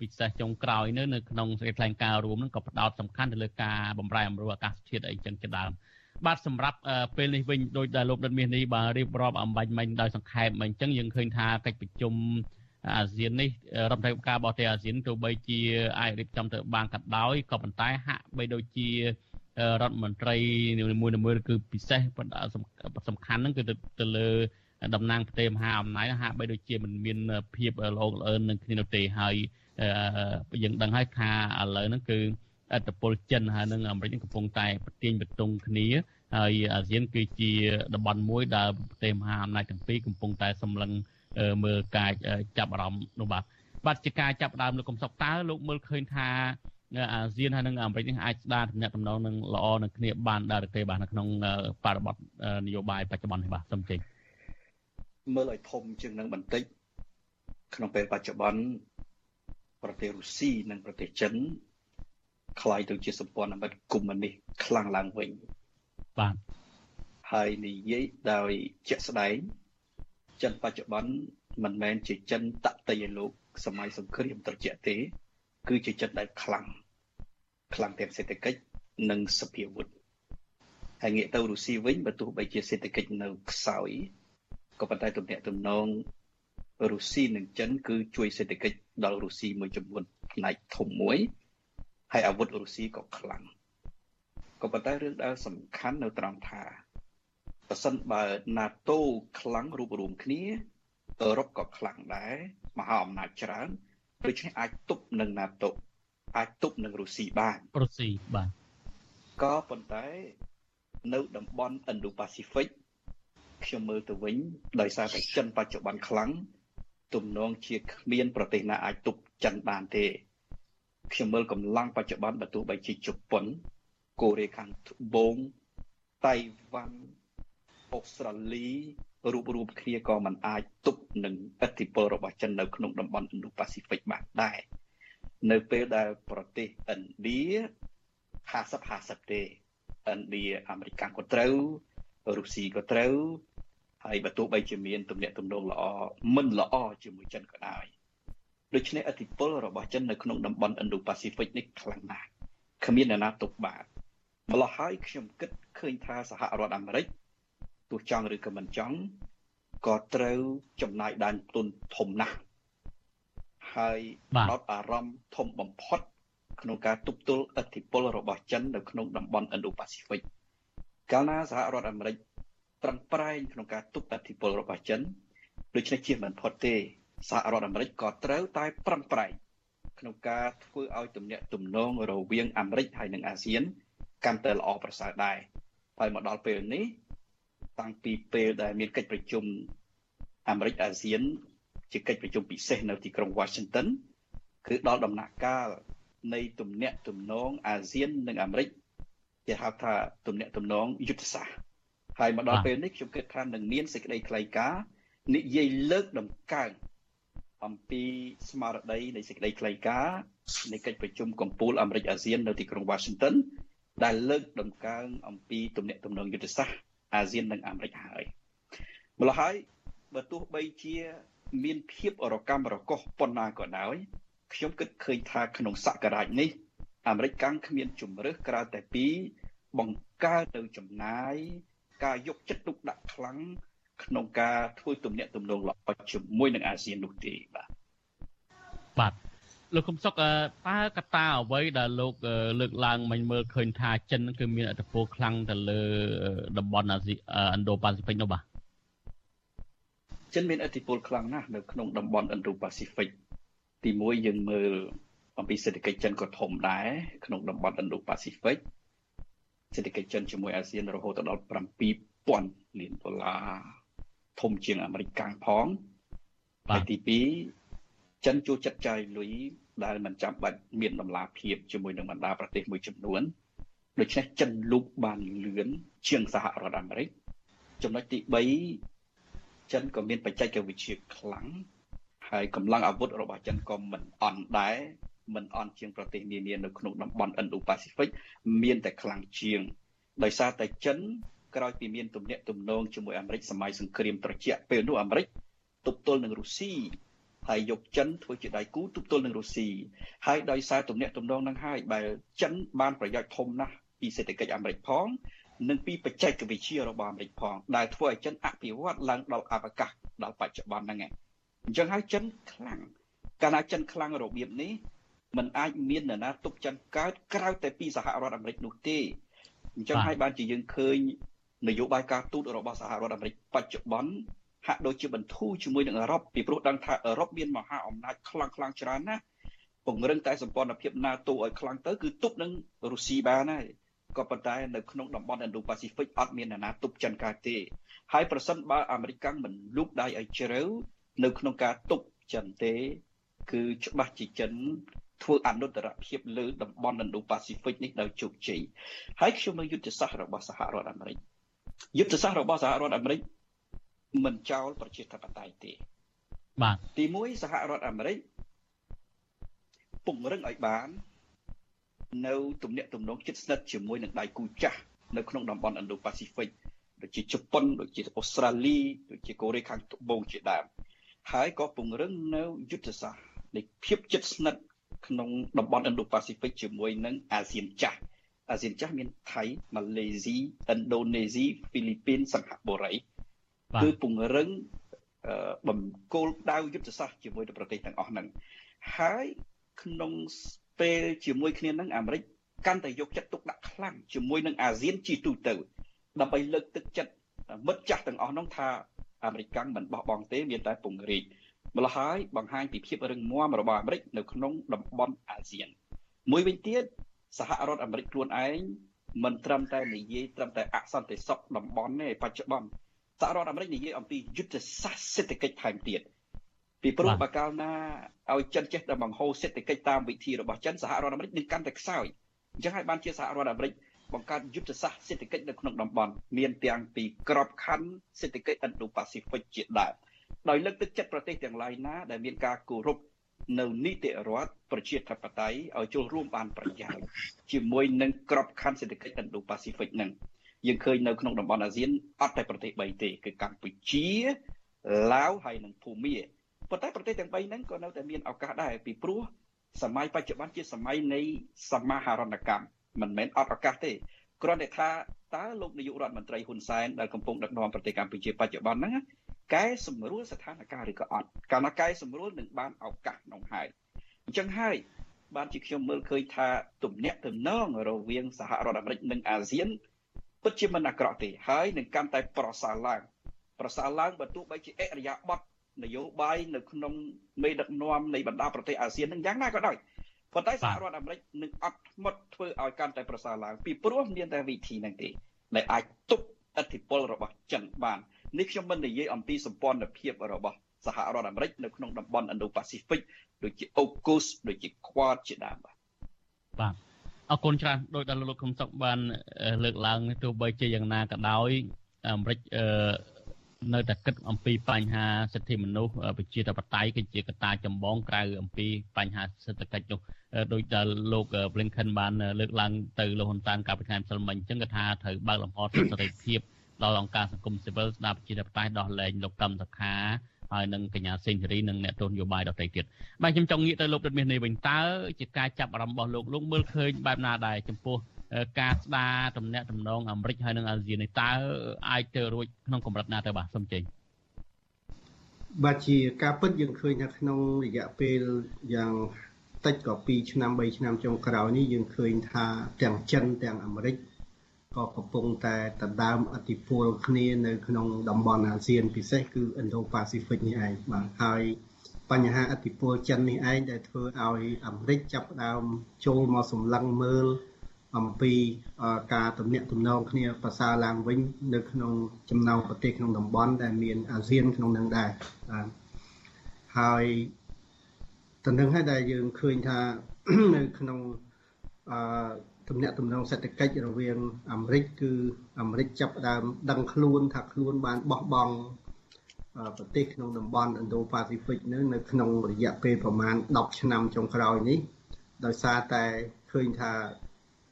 ពិសេសចុងក្រោយនៅនៅក្នុងសេចក្តីថ្លែងការណ៍រួមនឹងក៏ផ្ដោតសំខាន់ទៅលើការបំរែបំរួលអាកាសធាតុអីចឹងជាដើម បាទសម្រាប់ពេលនេះវិញដោយដែលលោកដិតមាសនេះបាទរៀបរាប់អំបញ្ញមិញដោយសង្ខេបមិញអញ្ចឹងយើងឃើញថាកិច្ចប្រជុំអាស៊ាននេះរដ្ឋមន្ត្រីការបរទេសអាស៊ានទោះបីជាអាចរៀបចំទៅបានក៏ដោយក៏ប៉ុន្តែហាក់បីដូចជារដ្ឋមន្ត្រីនីមួយៗគឺពិសេសសំខាន់ហ្នឹងគឺទៅលើតំណាងប្រទេសមហាអំណាចហាក់បីដូចជាមិនមានភាពល្អល្អឿននឹងគ្នានោះទេហើយយើងដឹងហើយថាឥឡូវហ្នឹងគឺ អត្តពលចិនហើយនិងអាមេរិកកំពុងតែប្រទៀងបតុងគ្នាហើយអាស៊ានគឺជាតំបន់មួយដែលប្រទេសមហាអំណាចទាំងពីរកំពុងតែសម្លឹងមើលការចាប់អារម្មណ៍នោះបាទបាទជាការចាប់ដើមលោកកំសុកតើលោកមើលឃើញថាអាស៊ានហើយនិងអាមេរិកនេះអាចស្ដារទំនាក់ទំនងនឹងល្អនឹងគ្នាបានដែរទេបាទនៅក្នុងបរិបទនយោបាយបច្ចុប្បន្ននេះបាទសូមចេញមើលឲ្យធំជាងនឹងបន្តិចក្នុងពេលបច្ចុប្បន្នប្រទេសរុស្ស៊ីនិងប្រទេសចិន คล้ายទៅជាសម្ព័ន្ធមិត្តកុម្មុយនីសខ្លាំងឡើងវិញបាទហើយនិយាយដោយជាក់ស្ដែងចិនបច្ចុប្បន្នមិនមែនជាចិនតតិយលោកសម័យសង្គ្រាមត្រជាក់ទេ គឺជាចិនដែលខ្លាំងខ្លាំងទាំងសេដ្ឋកិច្ចនិងសភាវុធហើយងាកទៅរុស្ស៊ីវិញបើទោះបីជាសេដ្ឋកិច្ចនៅខ្សោយក៏ប៉ុន្តែទំនាក់ទំនងរុស្ស៊ីនិងចិន គឺជួយសេដ្ឋកិច្ចដល់រុស្ស៊ីមួយចំនួនផ្នែកធំមួយ ហើយអាវុធរុស្ស៊ីក៏ខ្លាំងក៏ប៉ុន្តែរឿងដែលសំខាន់នៅត្រង់ថាប្រសិនបើ NATO ខ្លាំងរួបរวมគ្នាអឺរ៉ុបក៏ខ្លាំងដែរមហាអំណាចច្រើនដូច្នេះអាចទប់នឹង NATO អាចទប់នឹងរុស្ស៊ីបានរុស្ស៊ីបាទក៏ប៉ុន្តែនៅតំបន់ Indo-Pacific ខ្ញុំមើលទៅវិញដោយសារតែចិនបច្ចុប្បន្នខ្លាំងទំនងជាគ្មាន ប្រទេសណាអាចទប់ចិនបានទេ ខ្ញុំមើលកម្លាំងបច្ចុប្បន្នបើទោះបីជាជប៉ុនកូរ៉េខាងត្បូងតៃវ៉ាន់អូស្ត្រាលីរូបរួមគ្នាក៏មិនអាចទប់នឹងឥទ្ធិពលរបស់ចិននៅក្នុងតំបន់ Indo-Pacific បានដែរនៅពេលដែលប្រទេសឥណ្ឌា50 50ទេឥណ្ឌាអាមេរិកក៏ត្រូវរុស្ស៊ីក៏ត្រូវហើយបើទោះបីជាមានទំនាក់ទំនងល្អមិនល្អជាមួយចិនក៏ដោយ ដូច្នេះអធិពលរបស់ចិននៅក្នុងតំបន់ Indo-Pacific នេះខ្លាំងណាស់គ្មានអ្នកណាទប់បានម្ល៉េះហើយខ្ញុំគិតឃើញថាសហរដ្ឋអាមេរិកទោះចង់ឬក៏មិនចង់ក៏ត្រូវចំណាយដែនទុនធំណាស់ហើយដោតអារម្មណ៍ធំបំផុត ក្នុងការទប់ទល់ឥទ្ធិពលរបស់ចិននៅក្នុងតំបន់ Indo-Pacific កាលណាសហរដ្ឋអាមេរិកប្រឹងប្រែងក្នុងការទប់ឥទ្ធិពលរបស់ចិនដូច្នេះជាមិនផុតទេ សហរដ្ឋអាមេរិកក៏ត្រូវតែប្រឹងប្រែងក្នុងការធ្វើឲ្យទំនាក់ទំនងរវាងអាមេរិកហើយនិងអាស៊ានកាន់តែល្អប្រសើរដែរហើយមកដល់ពេលនេះតាំងពីពេលដែលមានកិច្ចប្រជុំអាមេរិកអាស៊ាន ជាកិច្ចប្រជុំពិសេសនៅទីក្រុង Washington គឺដល់ដំណាក់កាលនៃទំនាក់ទំនងអាស៊ាននិងអាមេរិកគេហៅថាទំនាក់ទំនងយុទ្ធសាស្ត្រហើយមកដល់ពេលនេះខ្ញុំគិតថានឹងមានសេចក្តីថ្លែងការណ៍និយាយលើកដំកើង អំពីស្មារតីនៃសេចក្តីថ្លែងការណ៍នៃកិច្ចប្រជុំកំពូលអាមេរិកអាស៊ាននៅទីក្រុង Washington ដែលលើកដំកើងអំពីទំនាក់ទំនងយុទ្ធសាស្ត្រអាស៊ាននិងអាមេរិកហើយម្ល៉េះហើយបើទោះបីជាមានភាពរកម្មរកុសប៉ុណ្ណាក៏ដោយខ្ញុំគិតឃើញថាក្នុងសករាជនេះអាមេរិកកាំងគ្មានជំរើសក្រៅតែពីបង្កើតទៅចំណាយការយកចិត្តទុកដាក់ខ្លាំង ក្នុងការធ្វើទំនាក់ទំនងល្អជាមួយនឹងអាស៊ាននោះទេបាទបាទលោកកុំសុកតើកត្តាអ្វីដែលលោកលើកឡើងមិញមើលឃើញថាចិនគឺមានឥទ្ធិពលខ្លាំងទៅលើតំបន់អាស៊ីឥណ្ឌូប៉ាស៊ីហ្វិកនោះបាទចិនមានឥទ្ធិពលខ្លាំងណាស់នៅក្នុងតំបន់ឥណ្ឌូប៉ាស៊ីហ្វិកទី1យើងមើលអំពីសេដ្ឋកិច្ចចិនក៏ធំដែរក្នុងតំបន់ឥណ្ឌូប៉ាស៊ីហ្វិកសេដ្ឋកិច្ចចិនជាមួយអាស៊ានរហូតដល់7000លានដុល្លារ ធំជាងអាមេរិកកាំងផងហើយទី2ចិនចូលចិត្តចាយលុយដែលមិនចាំបាច់មានដំណាភាពជាមួយនឹងបណ្ដាប្រទេសមួយចំនួនដូច្នេះចិនលូកបានលឿនជាងសហរដ្ឋអាមេរិកចំណុចទី3ចិនក៏មានបច្ចេកវិទ្យាខ្លាំងហើយកម្លាំងអាវុធរបស់ចិនក៏មិនអន់ដែរមិនអន់ជាងប្រទេសនានានៅក្នុងតំបន់ Indo-Pacific មានតែខ្លាំងជាងដោយសារតែចិន ក្រោយពីមានទំនាក់ទំនងជាមួយអាមេរិកសម័យសង្គ្រាមត្រជាក់ពេលនោះអាមេរិកទប់ទល់នឹងរុស្ស៊ីហើយយកចិនធ្វើជាដៃគូទប់ទល់នឹងរុស្ស៊ីហើយដោយសារទំនាក់ទំនងនឹងហើយបែរចិនបានប្រយោជន៍ធំណាស់ពីសេដ្ឋកិច្ចអាមេរិកផងនិងពីបច្ចេកវិទ្យារបស់អាមេរិកផងដែលធ្វើឲ្យចិនអភិវឌ្ឍឡើងដល់អវកាសដល់បច្ចុប្បន្នហ្នឹងឯងអញ្ចឹងហើយចិនខ្លាំងកាលណាចិនខ្លាំងរបៀបនេះมันអាចមាននរណាទប់ចិនកើតក្រៅតែពីសហរដ្ឋអាមេរិកនោះទេអញ្ចឹងហើយបានជាយើងឃើញ នយោបាយការទូតរបស់សហរដ្ឋអាមេរិកបច្ចុប្បន្នហាក់ដូចជាបន្ធូរជាមួយនឹងអឺរ៉ុបពីព្រោះដឹងថាអឺរ៉ុបមានមហាអំណាចខ្លាំងខ្លាំងច្រើនណាស់ពង្រឹងតែសម្ព័ន្ធភាព NATO ឲ្យខ្លាំងទៅគឺទប់នឹងរុស្ស៊ីបានហើយក៏ប៉ុន្តែនៅក្នុងតំបន់ Indo-Pacific អត់មានអ្នកណាទប់ចិនកើតទេហើយប្រសិនបើអាមេរិកមិនលូកដៃឲ្យជ្រៅនៅក្នុងការទប់ចិនទេ គឺច្បាស់ជាចិនធ្វើអនុត្តរភាពលើតំបន់ Indo-Pacific នេះដោយជោគជ័យហើយខ្ញុំមើលយុទ្ធសាស្ត្ររបស់សហរដ្ឋអាមេរិក យុទ្ធសាស្ត្ររបស់សហរដ្ឋអាមេរិកមិនចោលប្រជាធិបតេយ្យទេបាទទី1សហរដ្ឋអាមេរិកពង្រឹងឲ្យបាន នៅទំនាក់ទំនងជិតស្និទ្ធជាមួយនឹងដៃគូចាស់នៅក្នុងតំបន់ Indo-Pacific ដូចជាជប៉ុនដូចជាអូស្ត្រាលីដូចជាកូរ៉េខាងត្បូងជាដើមហើយក៏ពង្រឹងនៅយុទ្ធសាស្ត្រនៃភាពជិតស្និទ្ធក្នុងតំបន់ Indo-Pacific ជាមួយនឹងអាស៊ានចាស់ អាស៊ានចាស់មានថៃម៉ាឡេស៊ីឥណ្ឌូនេស៊ីហ្វីលីពីនសិង្ហបុរីគឺពង្រឹងបំគោលដៅយុទ្ធសាស្ត្រជាមួយនឹងប្រទេសទាំងអស់ហ្នឹងហើយក្នុងពេលជាមួយគ្នានឹងអាមេរិកកាន់តែយកចិត្តទុកដាក់ខ្លាំងជាមួយនឹងអាស៊ានជាទូទៅដើម្បីលើកទឹកចិត្តមិត្តចាស់ទាំងអស់នោះថាអាមេរិកកាំងមិនបោះបង់ទេមានតែពង្រីកម្ល៉េះហើយបង្ហាញពីភាពរឹងមាំរបស់អាមេរិកនៅក្នុងតំបន់អាស៊ានមួយវិញទៀត សហរដ្ឋអាមេរិកខ្លួនឯងមិនត្រឹមតែនិយាយត្រឹមតែអសន្តិសុខតំបន់ទេបច្ចុប្បន្នសហរដ្ឋអាមេរិកនិយាយអំពីយុទ្ធសាស្ត្រសេដ្ឋកិច្ចថែមទៀតពីព្រោះបើកាលណាឲ្យចិនចេះតែបង្ហូរសេដ្ឋកិច្ចតាមវិធីរបស់ចិនសហរដ្ឋអាមេរិកនឹងកាន់តែខ្សោយអញ្ចឹងហើយបានជាសហរដ្ឋអាមេរិកបង្កើតយុទ្ធសាស្ត្រសេដ្ឋកិច្ចនៅក្នុងតំបន់មានទាំងពីក្របខ័ណ្ឌសេដ្ឋកិច្ច Indo-Pacific ជាដើមដោយលើកទឹកចិត្តប្រទេសទាំងឡាយណាដែលមានការគោរព នៅនីតិរដ្ឋប្រជាធិបតេយ្យឲ្យចូលរួមបានប្រយោជន៍ជាមួយនឹងក្របខ័ណ្ឌសេដ្ឋកិច្ច Indo-Pacific ហ្នឹងយើងឃើញនៅក្នុងតំបន់អាស៊ានអត់តែប្រទេស3ទេគឺកម្ពុជាឡាវហើយនិងភូមាប៉ុន្តែប្រទេសទាំង3ហ្នឹងក៏នៅតែមានឱកាសដែរពីព្រោះសម័យបច្ចុប្បន្នជាសម័យនៃសមាហរណកម្មមិនមែនអត់ឱកាសទេគ្រាន់តែថាតើលោកនាយករដ្ឋមន្ត្រីហ៊ុនសែនដែលកំពុងដឹកនាំប្រទេសកម្ពុជាបច្ចុប្បន្នហ្នឹង កែសម្រួលស្ថានភាពឬក៏អត់កាលណាកែសម្រួលនឹងបានឱកាសក្នុងហើយអញ្ចឹងហើយបានជាខ្ញុំមើលឃើញថាទំនាក់ទំនងរវាងសហរដ្ឋអាមេរិកនិងអាស៊ានពិតជាមិនអាក្រក់ទេហើយនឹងកាន់តែប្រសើរឡើងប្រសើរឡើងបើទោះបីជាអរិយាប័ត្រនយោបាយនៅក្នុងមេដឹកនាំនៃបណ្ដាប្រទេសអាស៊ាននឹងយ៉ាងណាក៏ដោយប៉ុន្តែសហរដ្ឋអាមេរិកនឹងអត់ធ្មត់ធ្វើឲ្យកាន់តែប្រសើរឡើងពីព្រោះមានតែវិធីហ្នឹងទេដែលអាចទប់ឥទ្ធិពលរបស់ចិនបាន នេះខ្ញុំមិននិយាយអំពីសម្ព័ន្ធភាពរបស់សហរដ្ឋអាមេរិកនៅក្នុងតំបន់ Indo-Pacific ដូចជា AUKUS ដូចជា Quad ជាដើមបាទបាទអរគុណច្រើនដោយដែលលោកខុំសុកបានលើកឡើងទោះបីជាយ៉ាងណាក៏ដោយអាមេរិកនៅតែគិតអំពីបញ្ហាសិទ្ធិមនុស្សប្រជាធិបតេយ្យគឺជាកត្តាចម្បងក្រៅអំពីបញ្ហាសេដ្ឋកិច្ចនោះដោយដែលលោក Blinken បានលើកឡើងទៅលោកហ៊ុនតានកាលពីថ្ងៃម្សិលមិញអញ្ចឹងគាត់ថាត្រូវបើកលំហសិទ្ធិសេរីភាព ដល់អង្គការសង្គមស៊ីវិលស្ដារប្រជាធិបតេយ្យដោះលែងលោកកឹមសុខាហើយនឹងកញ្ញាសេងសេរីនិងអ្នកទស្សនយោបាយដទៃទៀតបាទខ្ញុំចង់ងាកទៅលោករដ្ឋមាសនេះវិញតើជាការចាប់អារម្មណ៍របស់លោកលោកមើលឃើញបែបណាដែរចំពោះការស្ដារទំនាក់ទំនងអាមេរិកហើយនិងអាស៊ាននេះតើអាចទៅរួចក្នុងកម្រិតណាទៅបាទសូមចេញបាទជាការពិតយើងឃើញថាក្នុងរយៈពេលយ៉ាងតិចក៏2ឆ្នាំ3ឆ្នាំចុងក្រោយនេះយើងឃើញថាទាំងចិនទាំងអាមេរិក ក៏កំពុងតែដណ្ដើមអធិពលគ្នានៅក្នុងតំបន់អាស៊ានពិសេសគឺ Indo-Pacific នេះឯងបាទហើយបញ្ហាអធិពលចិននេះឯងដែលធ្វើឲ្យអាមេរិកចាប់ផ្ដើមចូលមកសម្លឹងមើលអំពីការទំនាក់ទំនងគ្នាប្រសើរឡើងវិញនៅក្នុងចំណោមប្រទេសក្នុងតំបន់ដែលមានអាស៊ានក្នុងនឹងដែរបាទហើយតំណឹងហើយដែលយើងឃើញថានៅក្នុងអឺ ទំនាក់ទំនងសេដ្ឋកិច្ចរវាងអាមេរិកគឺអាមេរិកចាប់ផ្ដើមដឹងខ្លួនថាខ្លួនបានបោះបង់ប្រទេសក្នុងតំបន់ Indo-Pacific នឹងនៅក្នុងរយៈពេលប្រមាណ10ឆ្នាំចុងក្រោយនេះដោយសារតែឃើញថា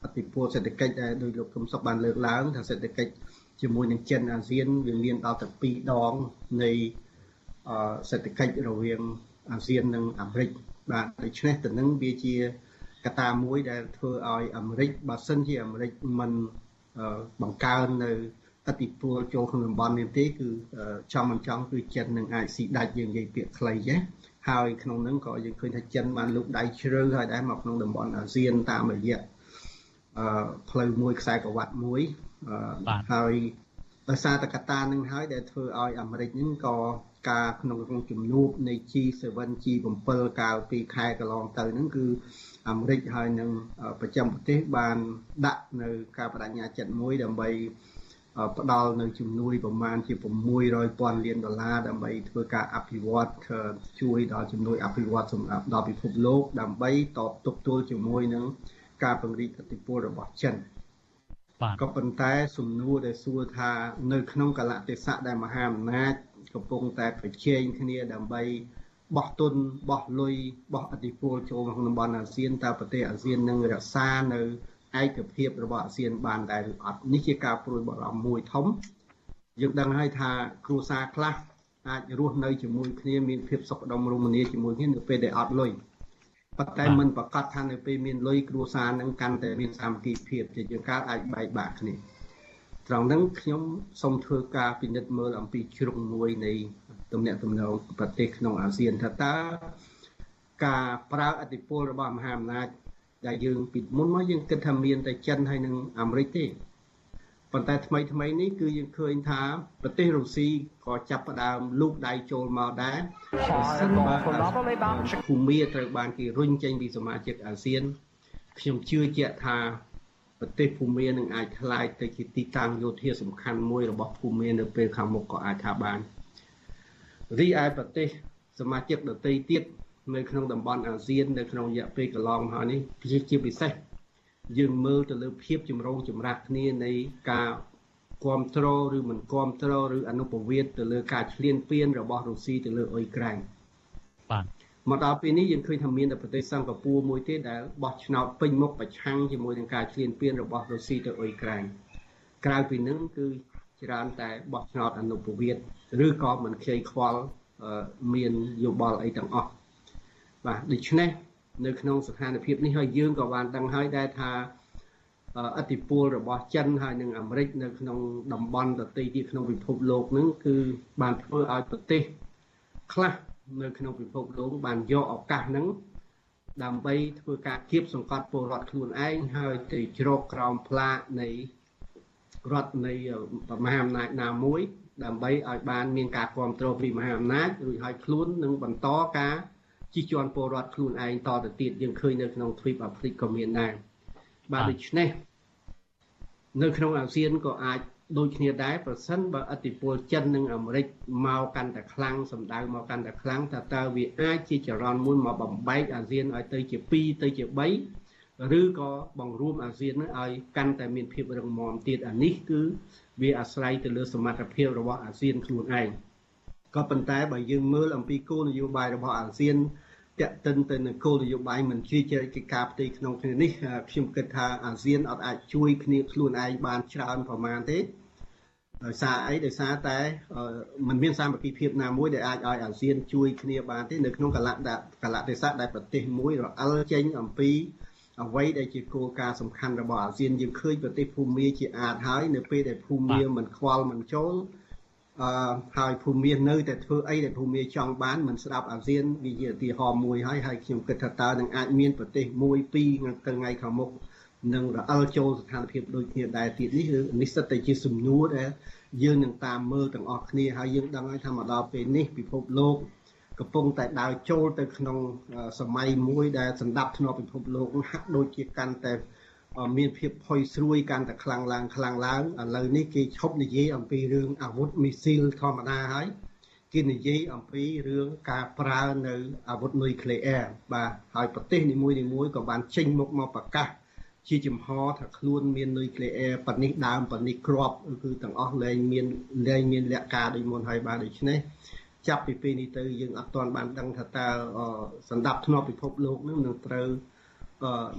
អតិពលសេដ្ឋកិច្ចដែលដោយលោកកឹមសុខបានលើកឡើងថាសេដ្ឋកិច្ចជាមួយនឹងចិនអាស៊ានវាមានដល់ទៅ2ដងនៃសេដ្ឋកិច្ចរវាងអាស៊ាននិងអាមេរិកបាទដូច្នេះទៅនឹងវាជា កត្តាមួយដែលធ្វើឲ្យអាមេរិកបើសិនជាអាមេរិកមិនបង្កើននៅអតិពលចូលក្នុងតំបន់នេះទេគឺចង់មិនចង់គឺចិននឹងអាចស៊ីដាច់យើងនិយាយពាក្យខ្លីចេះហើយក្នុងនោះក៏យើងឃើញថាចិនបានលូកដៃជ្រៅហើយដែរមកក្នុងតំបន់អាស៊ានតាមរយៈផ្លូវមួយខ្សែក្រវ៉ាត់មួយហើយដោយសារតែកត្តានឹងហើយដែលធ្វើឲ្យអាមេរិកនឹងក៏ការក្នុងក្នុងជំនួបនៃ G7 G7 កាលពីខែកន្លងទៅហ្នឹងគឺ អាមេរិកហើយនឹងប្រចាំប្រទេសបានដាក់នៅការបដិញ្ញាចិត្តមួយដើម្បីផ្ដល់នៅជំនួយប្រមាណជា600,000លានដុល្លារដើម្បីធ្វើការអភិវឌ្ឍជួយដល់ជំនួយអភិវឌ្ឍសម្រាប់ដល់ពិភពលោកដើម្បីតបទប់ទល់ជាមួយនឹងការពង្រីកឥទ្ធិពលរបស់ចិនបាទក៏ប៉ុន្តែសំណួរដែលសួរថានៅក្នុងកលៈទេសៈដែលមហាអំណាចកំពុងតែប្រជែងគ្នាដើម្បី បោះទុនបោះលុយបោះអធិពលចូលក្នុងតំបន់អាស៊ានតើប្រទេសអាស៊ាននឹងរក្សានៅឯកភាពរបស់អាស៊ានបានដែរឬអត់នេះជាការព្រួយបារម្ភមួយធំយើងដឹងហើយថាគ្រួសារខ្លះអាចរស់នៅជាមួយគ្នាមានភាពសុខដុមរមនាជាមួយគ្នានៅពេលដែលអត់លុយប៉ុន្តែមិនប្រកាសថានៅពេលមានលុយគ្រួសារនឹងកាន់តែមានសាមគ្គីភាពជាជាងការអាចបែកបាក់គ្នាត្រង់ហ្នឹងខ្ញុំសូមធ្វើការពិនិត្យមើលអំពីជ្រុងមួយនៃ ទំនាក់ទំនងប្រទេសក្នុងអាស៊ានថាតើការប្រើអធិពលរបស់មហាអំណាចដែលយើងពីមុនមកយើងគិតថាមានតែចិនហើយនិងអាមេរិកទេប៉ុន្តែថ្មីថ្មីនេះគឺយើងឃើញថាប្រទេសរុស្ស៊ីក៏ចាប់ផ្ដើមលូកដៃចូលមកដែរបើសិនបើភូមាត្រូវបានគេរុញចេញពីសមាជិកអាស៊ានខ្ញុំជឿជាក់ថាប្រទេសភូមានឹងអាចក្លាយទៅជាទីតាំងយោធាសំខាន់មួយរបស់ភូមានៅពេលខាងមុខក៏អាចថាបាន។ រីឯប្រទេសសមាជិកដទៃទៀតនៅក្នុងតំបន់អាស៊ាននៅក្នុងរយៈពេលកន្លងមកនេះជាពិសេសយើងមើលទៅលើភាពចម្រូងចម្រាសគ្នានៃការគ្រប់គ្រងឬមិនគ្រប់គ្រងឬអនុប្រវេតទៅលើការឈ្លានពានរបស់រុស្ស៊ីទៅលើអ៊ុយក្រែនបាទមកដល់ពេលនេះយើងឃើញថាមានតែប្រទេសសិង្ហបុរីមួយទេដែលបោះឆ្នោតពេញមុខប្រឆាំងជាមួយនឹងការឈ្លានពានរបស់រុស្ស៊ីទៅអ៊ុយក្រែនក្រៅពីនឹងគឺ ច្រើនតែបោះឆ្នោតអនុប្រវេតឬក៏មិនខ្ជិលខ្វល់មានយោបល់អីទាំងអស់បាទដូច្នេះនៅក្នុងស្ថានភាពនេះហើយយើងក៏បានដឹងហើយដែរថាអតិពលរបស់ចិនហើយនិងអាមេរិកនៅក្នុងតំបន់ដទៃទៀតក្នុងពិភពលោកហ្នឹងគឺបានធ្វើឲ្យប្រទេសខ្លះនៅក្នុងពិភពលោកបានយកឱកាសហ្នឹងដើម្បីធ្វើការគៀបសង្កត់ពលរដ្ឋខ្លួនឯងហើយទៅជ្រកក្រោមផ្លាកនៃ រដ្ឋនៃមហាអំណាចណាមួយ ដើម្បីឲ្យបានមានការគ្រប់គ្រងពីមហាអំណាចរួចហើយខ្លួននឹងបន្តការជិះជាន់ពលរដ្ឋខ្លួនឯងតទៅទៀតយើងឃើញនៅក្នុងទ្វីបអាហ្វ្រិកក៏មានដែរបាទដូច្នេះនៅក្នុងអាស៊ានក៏អាចដូចគ្នាដែរប្រសិនបើអធិពលចិននិងអាមេរិកមកកាន់តែខ្លាំងសម្ដៅមកកាន់តែខ្លាំងតើតើវាអាចជាចរន្តមួយមកបំបែកអាស៊ានឲ្យទៅជា2ទៅជា3 ឬក៏បង្រួមអាស៊ាននឹងឲ្យកាន់តែមានភាពរឹងមាំទៀតអានេះគឺវាអាស្រ័យទៅលើសមត្ថភាពរបស់អាស៊ានខ្លួនឯងក៏ប៉ុន្តែបើយើងមើលអំពីគោលនយោបាយរបស់អាស៊ានតេតិនទៅនឹងគោលនយោបាយមិនជ្រៀតជ្រែកកិច្ចការផ្ទៃក្នុងគ្នានេះខ្ញុំគិតថាអាស៊ានអត់អាចជួយគ្នាខ្លួនឯងបានច្រើនប្រមាណទេដោយសារអីដោយសារតែมันមានសាមគ្គីភាពណាមួយដែលអាចឲ្យអាស៊ានជួយគ្នាបានទេនៅក្នុងកលៈកលៈទេសៈដែលប្រទេសមួយរអិលចេញអំពី អ្វីដែលជាគោលការណ៍សំខាន់របស់អាស៊ានយើងឃើញប្រទេសភូមាជាអាចហើយនៅពេលដែលភូមាមិនខ្វល់មិនចូលអឺហើយភូមានៅតែធ្វើអីដែលភូមាចង់បានមិនស្ដាប់អាស៊ានវាជាឧទាហរណ៍មួយហើយហើយខ្ញុំគិតថាតើនឹងអាចមានប្រទេសមួយពីរថ្ងៃខាងមុខនឹងរអិលចូលស្ថានភាពដូចគ្នាដែរទៀតនេះគឺនេះសិតតែជាសំណួរដែលយើងនឹងតាមមើលទាំងអស់គ្នាហើយយើងដឹងហើយថាមកដល់ពេលនេះពិភពលោក កំពុងតែដើរចូលទៅក្នុងសម័យមួយដែលសម្ដាប់ធ្នាប់ពិភពលោកហាក់ដូចជាកាន់តែមានភាពផុយស្រួយកាន់តែខ្លាំងឡើងខ្លាំងឡើងឥឡូវនេះគេឈប់និយាយអំពីរឿងអាវុធមីស៊ីលធម្មតាហើយគេនិយាយអំពីរឿងការប្រើនៅអាវុធនុយក្លេអ៊ែរបាទហើយប្រទេសនីមួយៗក៏បានចេញមុខមកប្រកាសជាចំហថាខ្លួនមាននុយក្លេអ៊ែរប៉នេះដើមប៉នេះគ្រាប់គឺទាំងអស់លែងមានលែងមានលក្ខការដូចមុនហើយបាទដូច្នេះ ចាប់ពីពេលនេះទៅយើងអត់ទាន់បានដឹងថាតើសម្ដាប់ធ្នាប់ពិភពលោកនឹងនឹងត្រូវ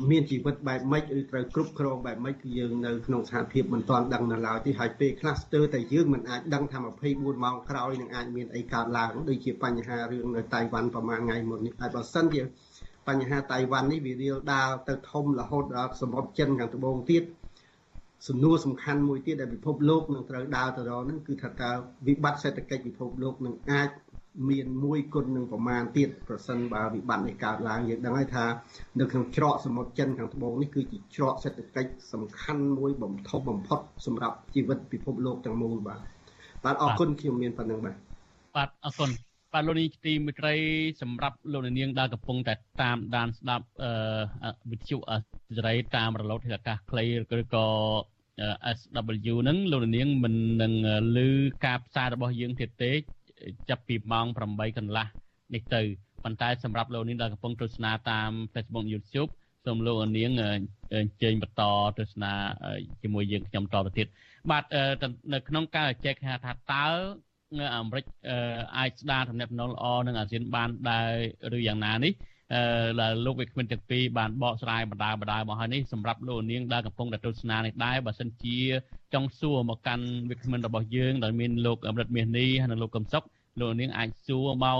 មានជីវិតបែបម៉េចឬត្រូវគ្រប់គ្រងបែបម៉េចគឺយើងនៅក្នុងស្ថានភាពមិនទាន់ដឹងនៅឡើយទេហើយពេលខ្លះស្ទើរតែយើងមិនអាចដឹងថា24ម៉ោងក្រោយនឹងអាចមានអីកើតឡើងដូចជាបញ្ហារឿងនៅតៃវ៉ាន់ប្រហែលថ្ងៃមុននេះហើយបើសិនជាបញ្ហាតៃវ៉ាន់នេះវារៀលដាលទៅធំរហូតដល់សមុទ្រចិនខាងត្បូងទៀត សំណួរសំខាន់មួយទៀតដែលពិភពលោកនឹងត្រូវដើរទៅរកហ្នឹងគឺថាតើវិបត្តិសេដ្ឋកិច្ចពិភពលោកនឹងអាចមានមួយគុណនឹងប្រមាណទៀតប្រសិនបើវិបត្តិនេះកើតឡើងយើងដឹងហើយថានៅក្នុងច្រកសមុទ្រចិនខាងត្បូងនេះគឺជាច្រកសេដ្ឋកិច្ចសំខាន់មួយបំផុតបំផុតសម្រាប់ជីវិតពិភពលោកទាំងមូលបាទបាទអរគុណខ្ញុំមានប៉ុណ្្នឹងបាទបាទអរគុណ បាទលោកនាងទីមិត្តរីសម្រាប់លោកនាងដែលកំពុងតែតាមដានស្ដាប់អឺវិទ្យុអសេរីតាមរលកធាតុអាកាសខ្លីឬក៏ SW ហ្នឹងលោកនាងមិននឹងឮការផ្សាយរបស់យើងទៀតទេចាប់ពីម៉ោង8កន្លះនេះទៅប៉ុន្តែសម្រាប់លោកនាងដែលកំពុងទស្សនាតាម Facebook YouTube សូមលោកនាងអញ្ជើញបន្តទស្សនាជាមួយយើងខ្ញុំតទៅទៀតបាទនៅក្នុងការចែកថាតើ អាមេរិកអាចស្ដារទំនាក់ទំនងល្អនឹងអាស៊ានបានដែរឬយ៉ាងណានេះអឺលោកវិក្កាមទាំងពីរបានបកស្រាយបណ្ដាបណ្ដាមកហើយនេះសម្រាប់លោកនាងដែលកំពុងតែទស្សនានេះដែរបើសិនជាចង់សួរមកកាន់វិក្កាមរបស់យើងដែលមានលោកអមរិតមាសនេះហើយនិងលោកកំសុកលោកនាងអាចសួរមក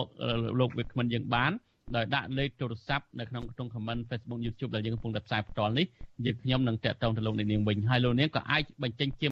លោកវិក្កាមយើងបានដោយដាក់លេខទូរស័ព្ទនៅក្នុងក្នុង comment Facebook YouTube ដែលយើងកំពុងតែផ្សាយផ្ទាល់នេះយើងខ្ញុំនឹងតាក់ទងទៅលោកនាងវិញហើយលោកនាងក៏អាចបញ្ចេញជា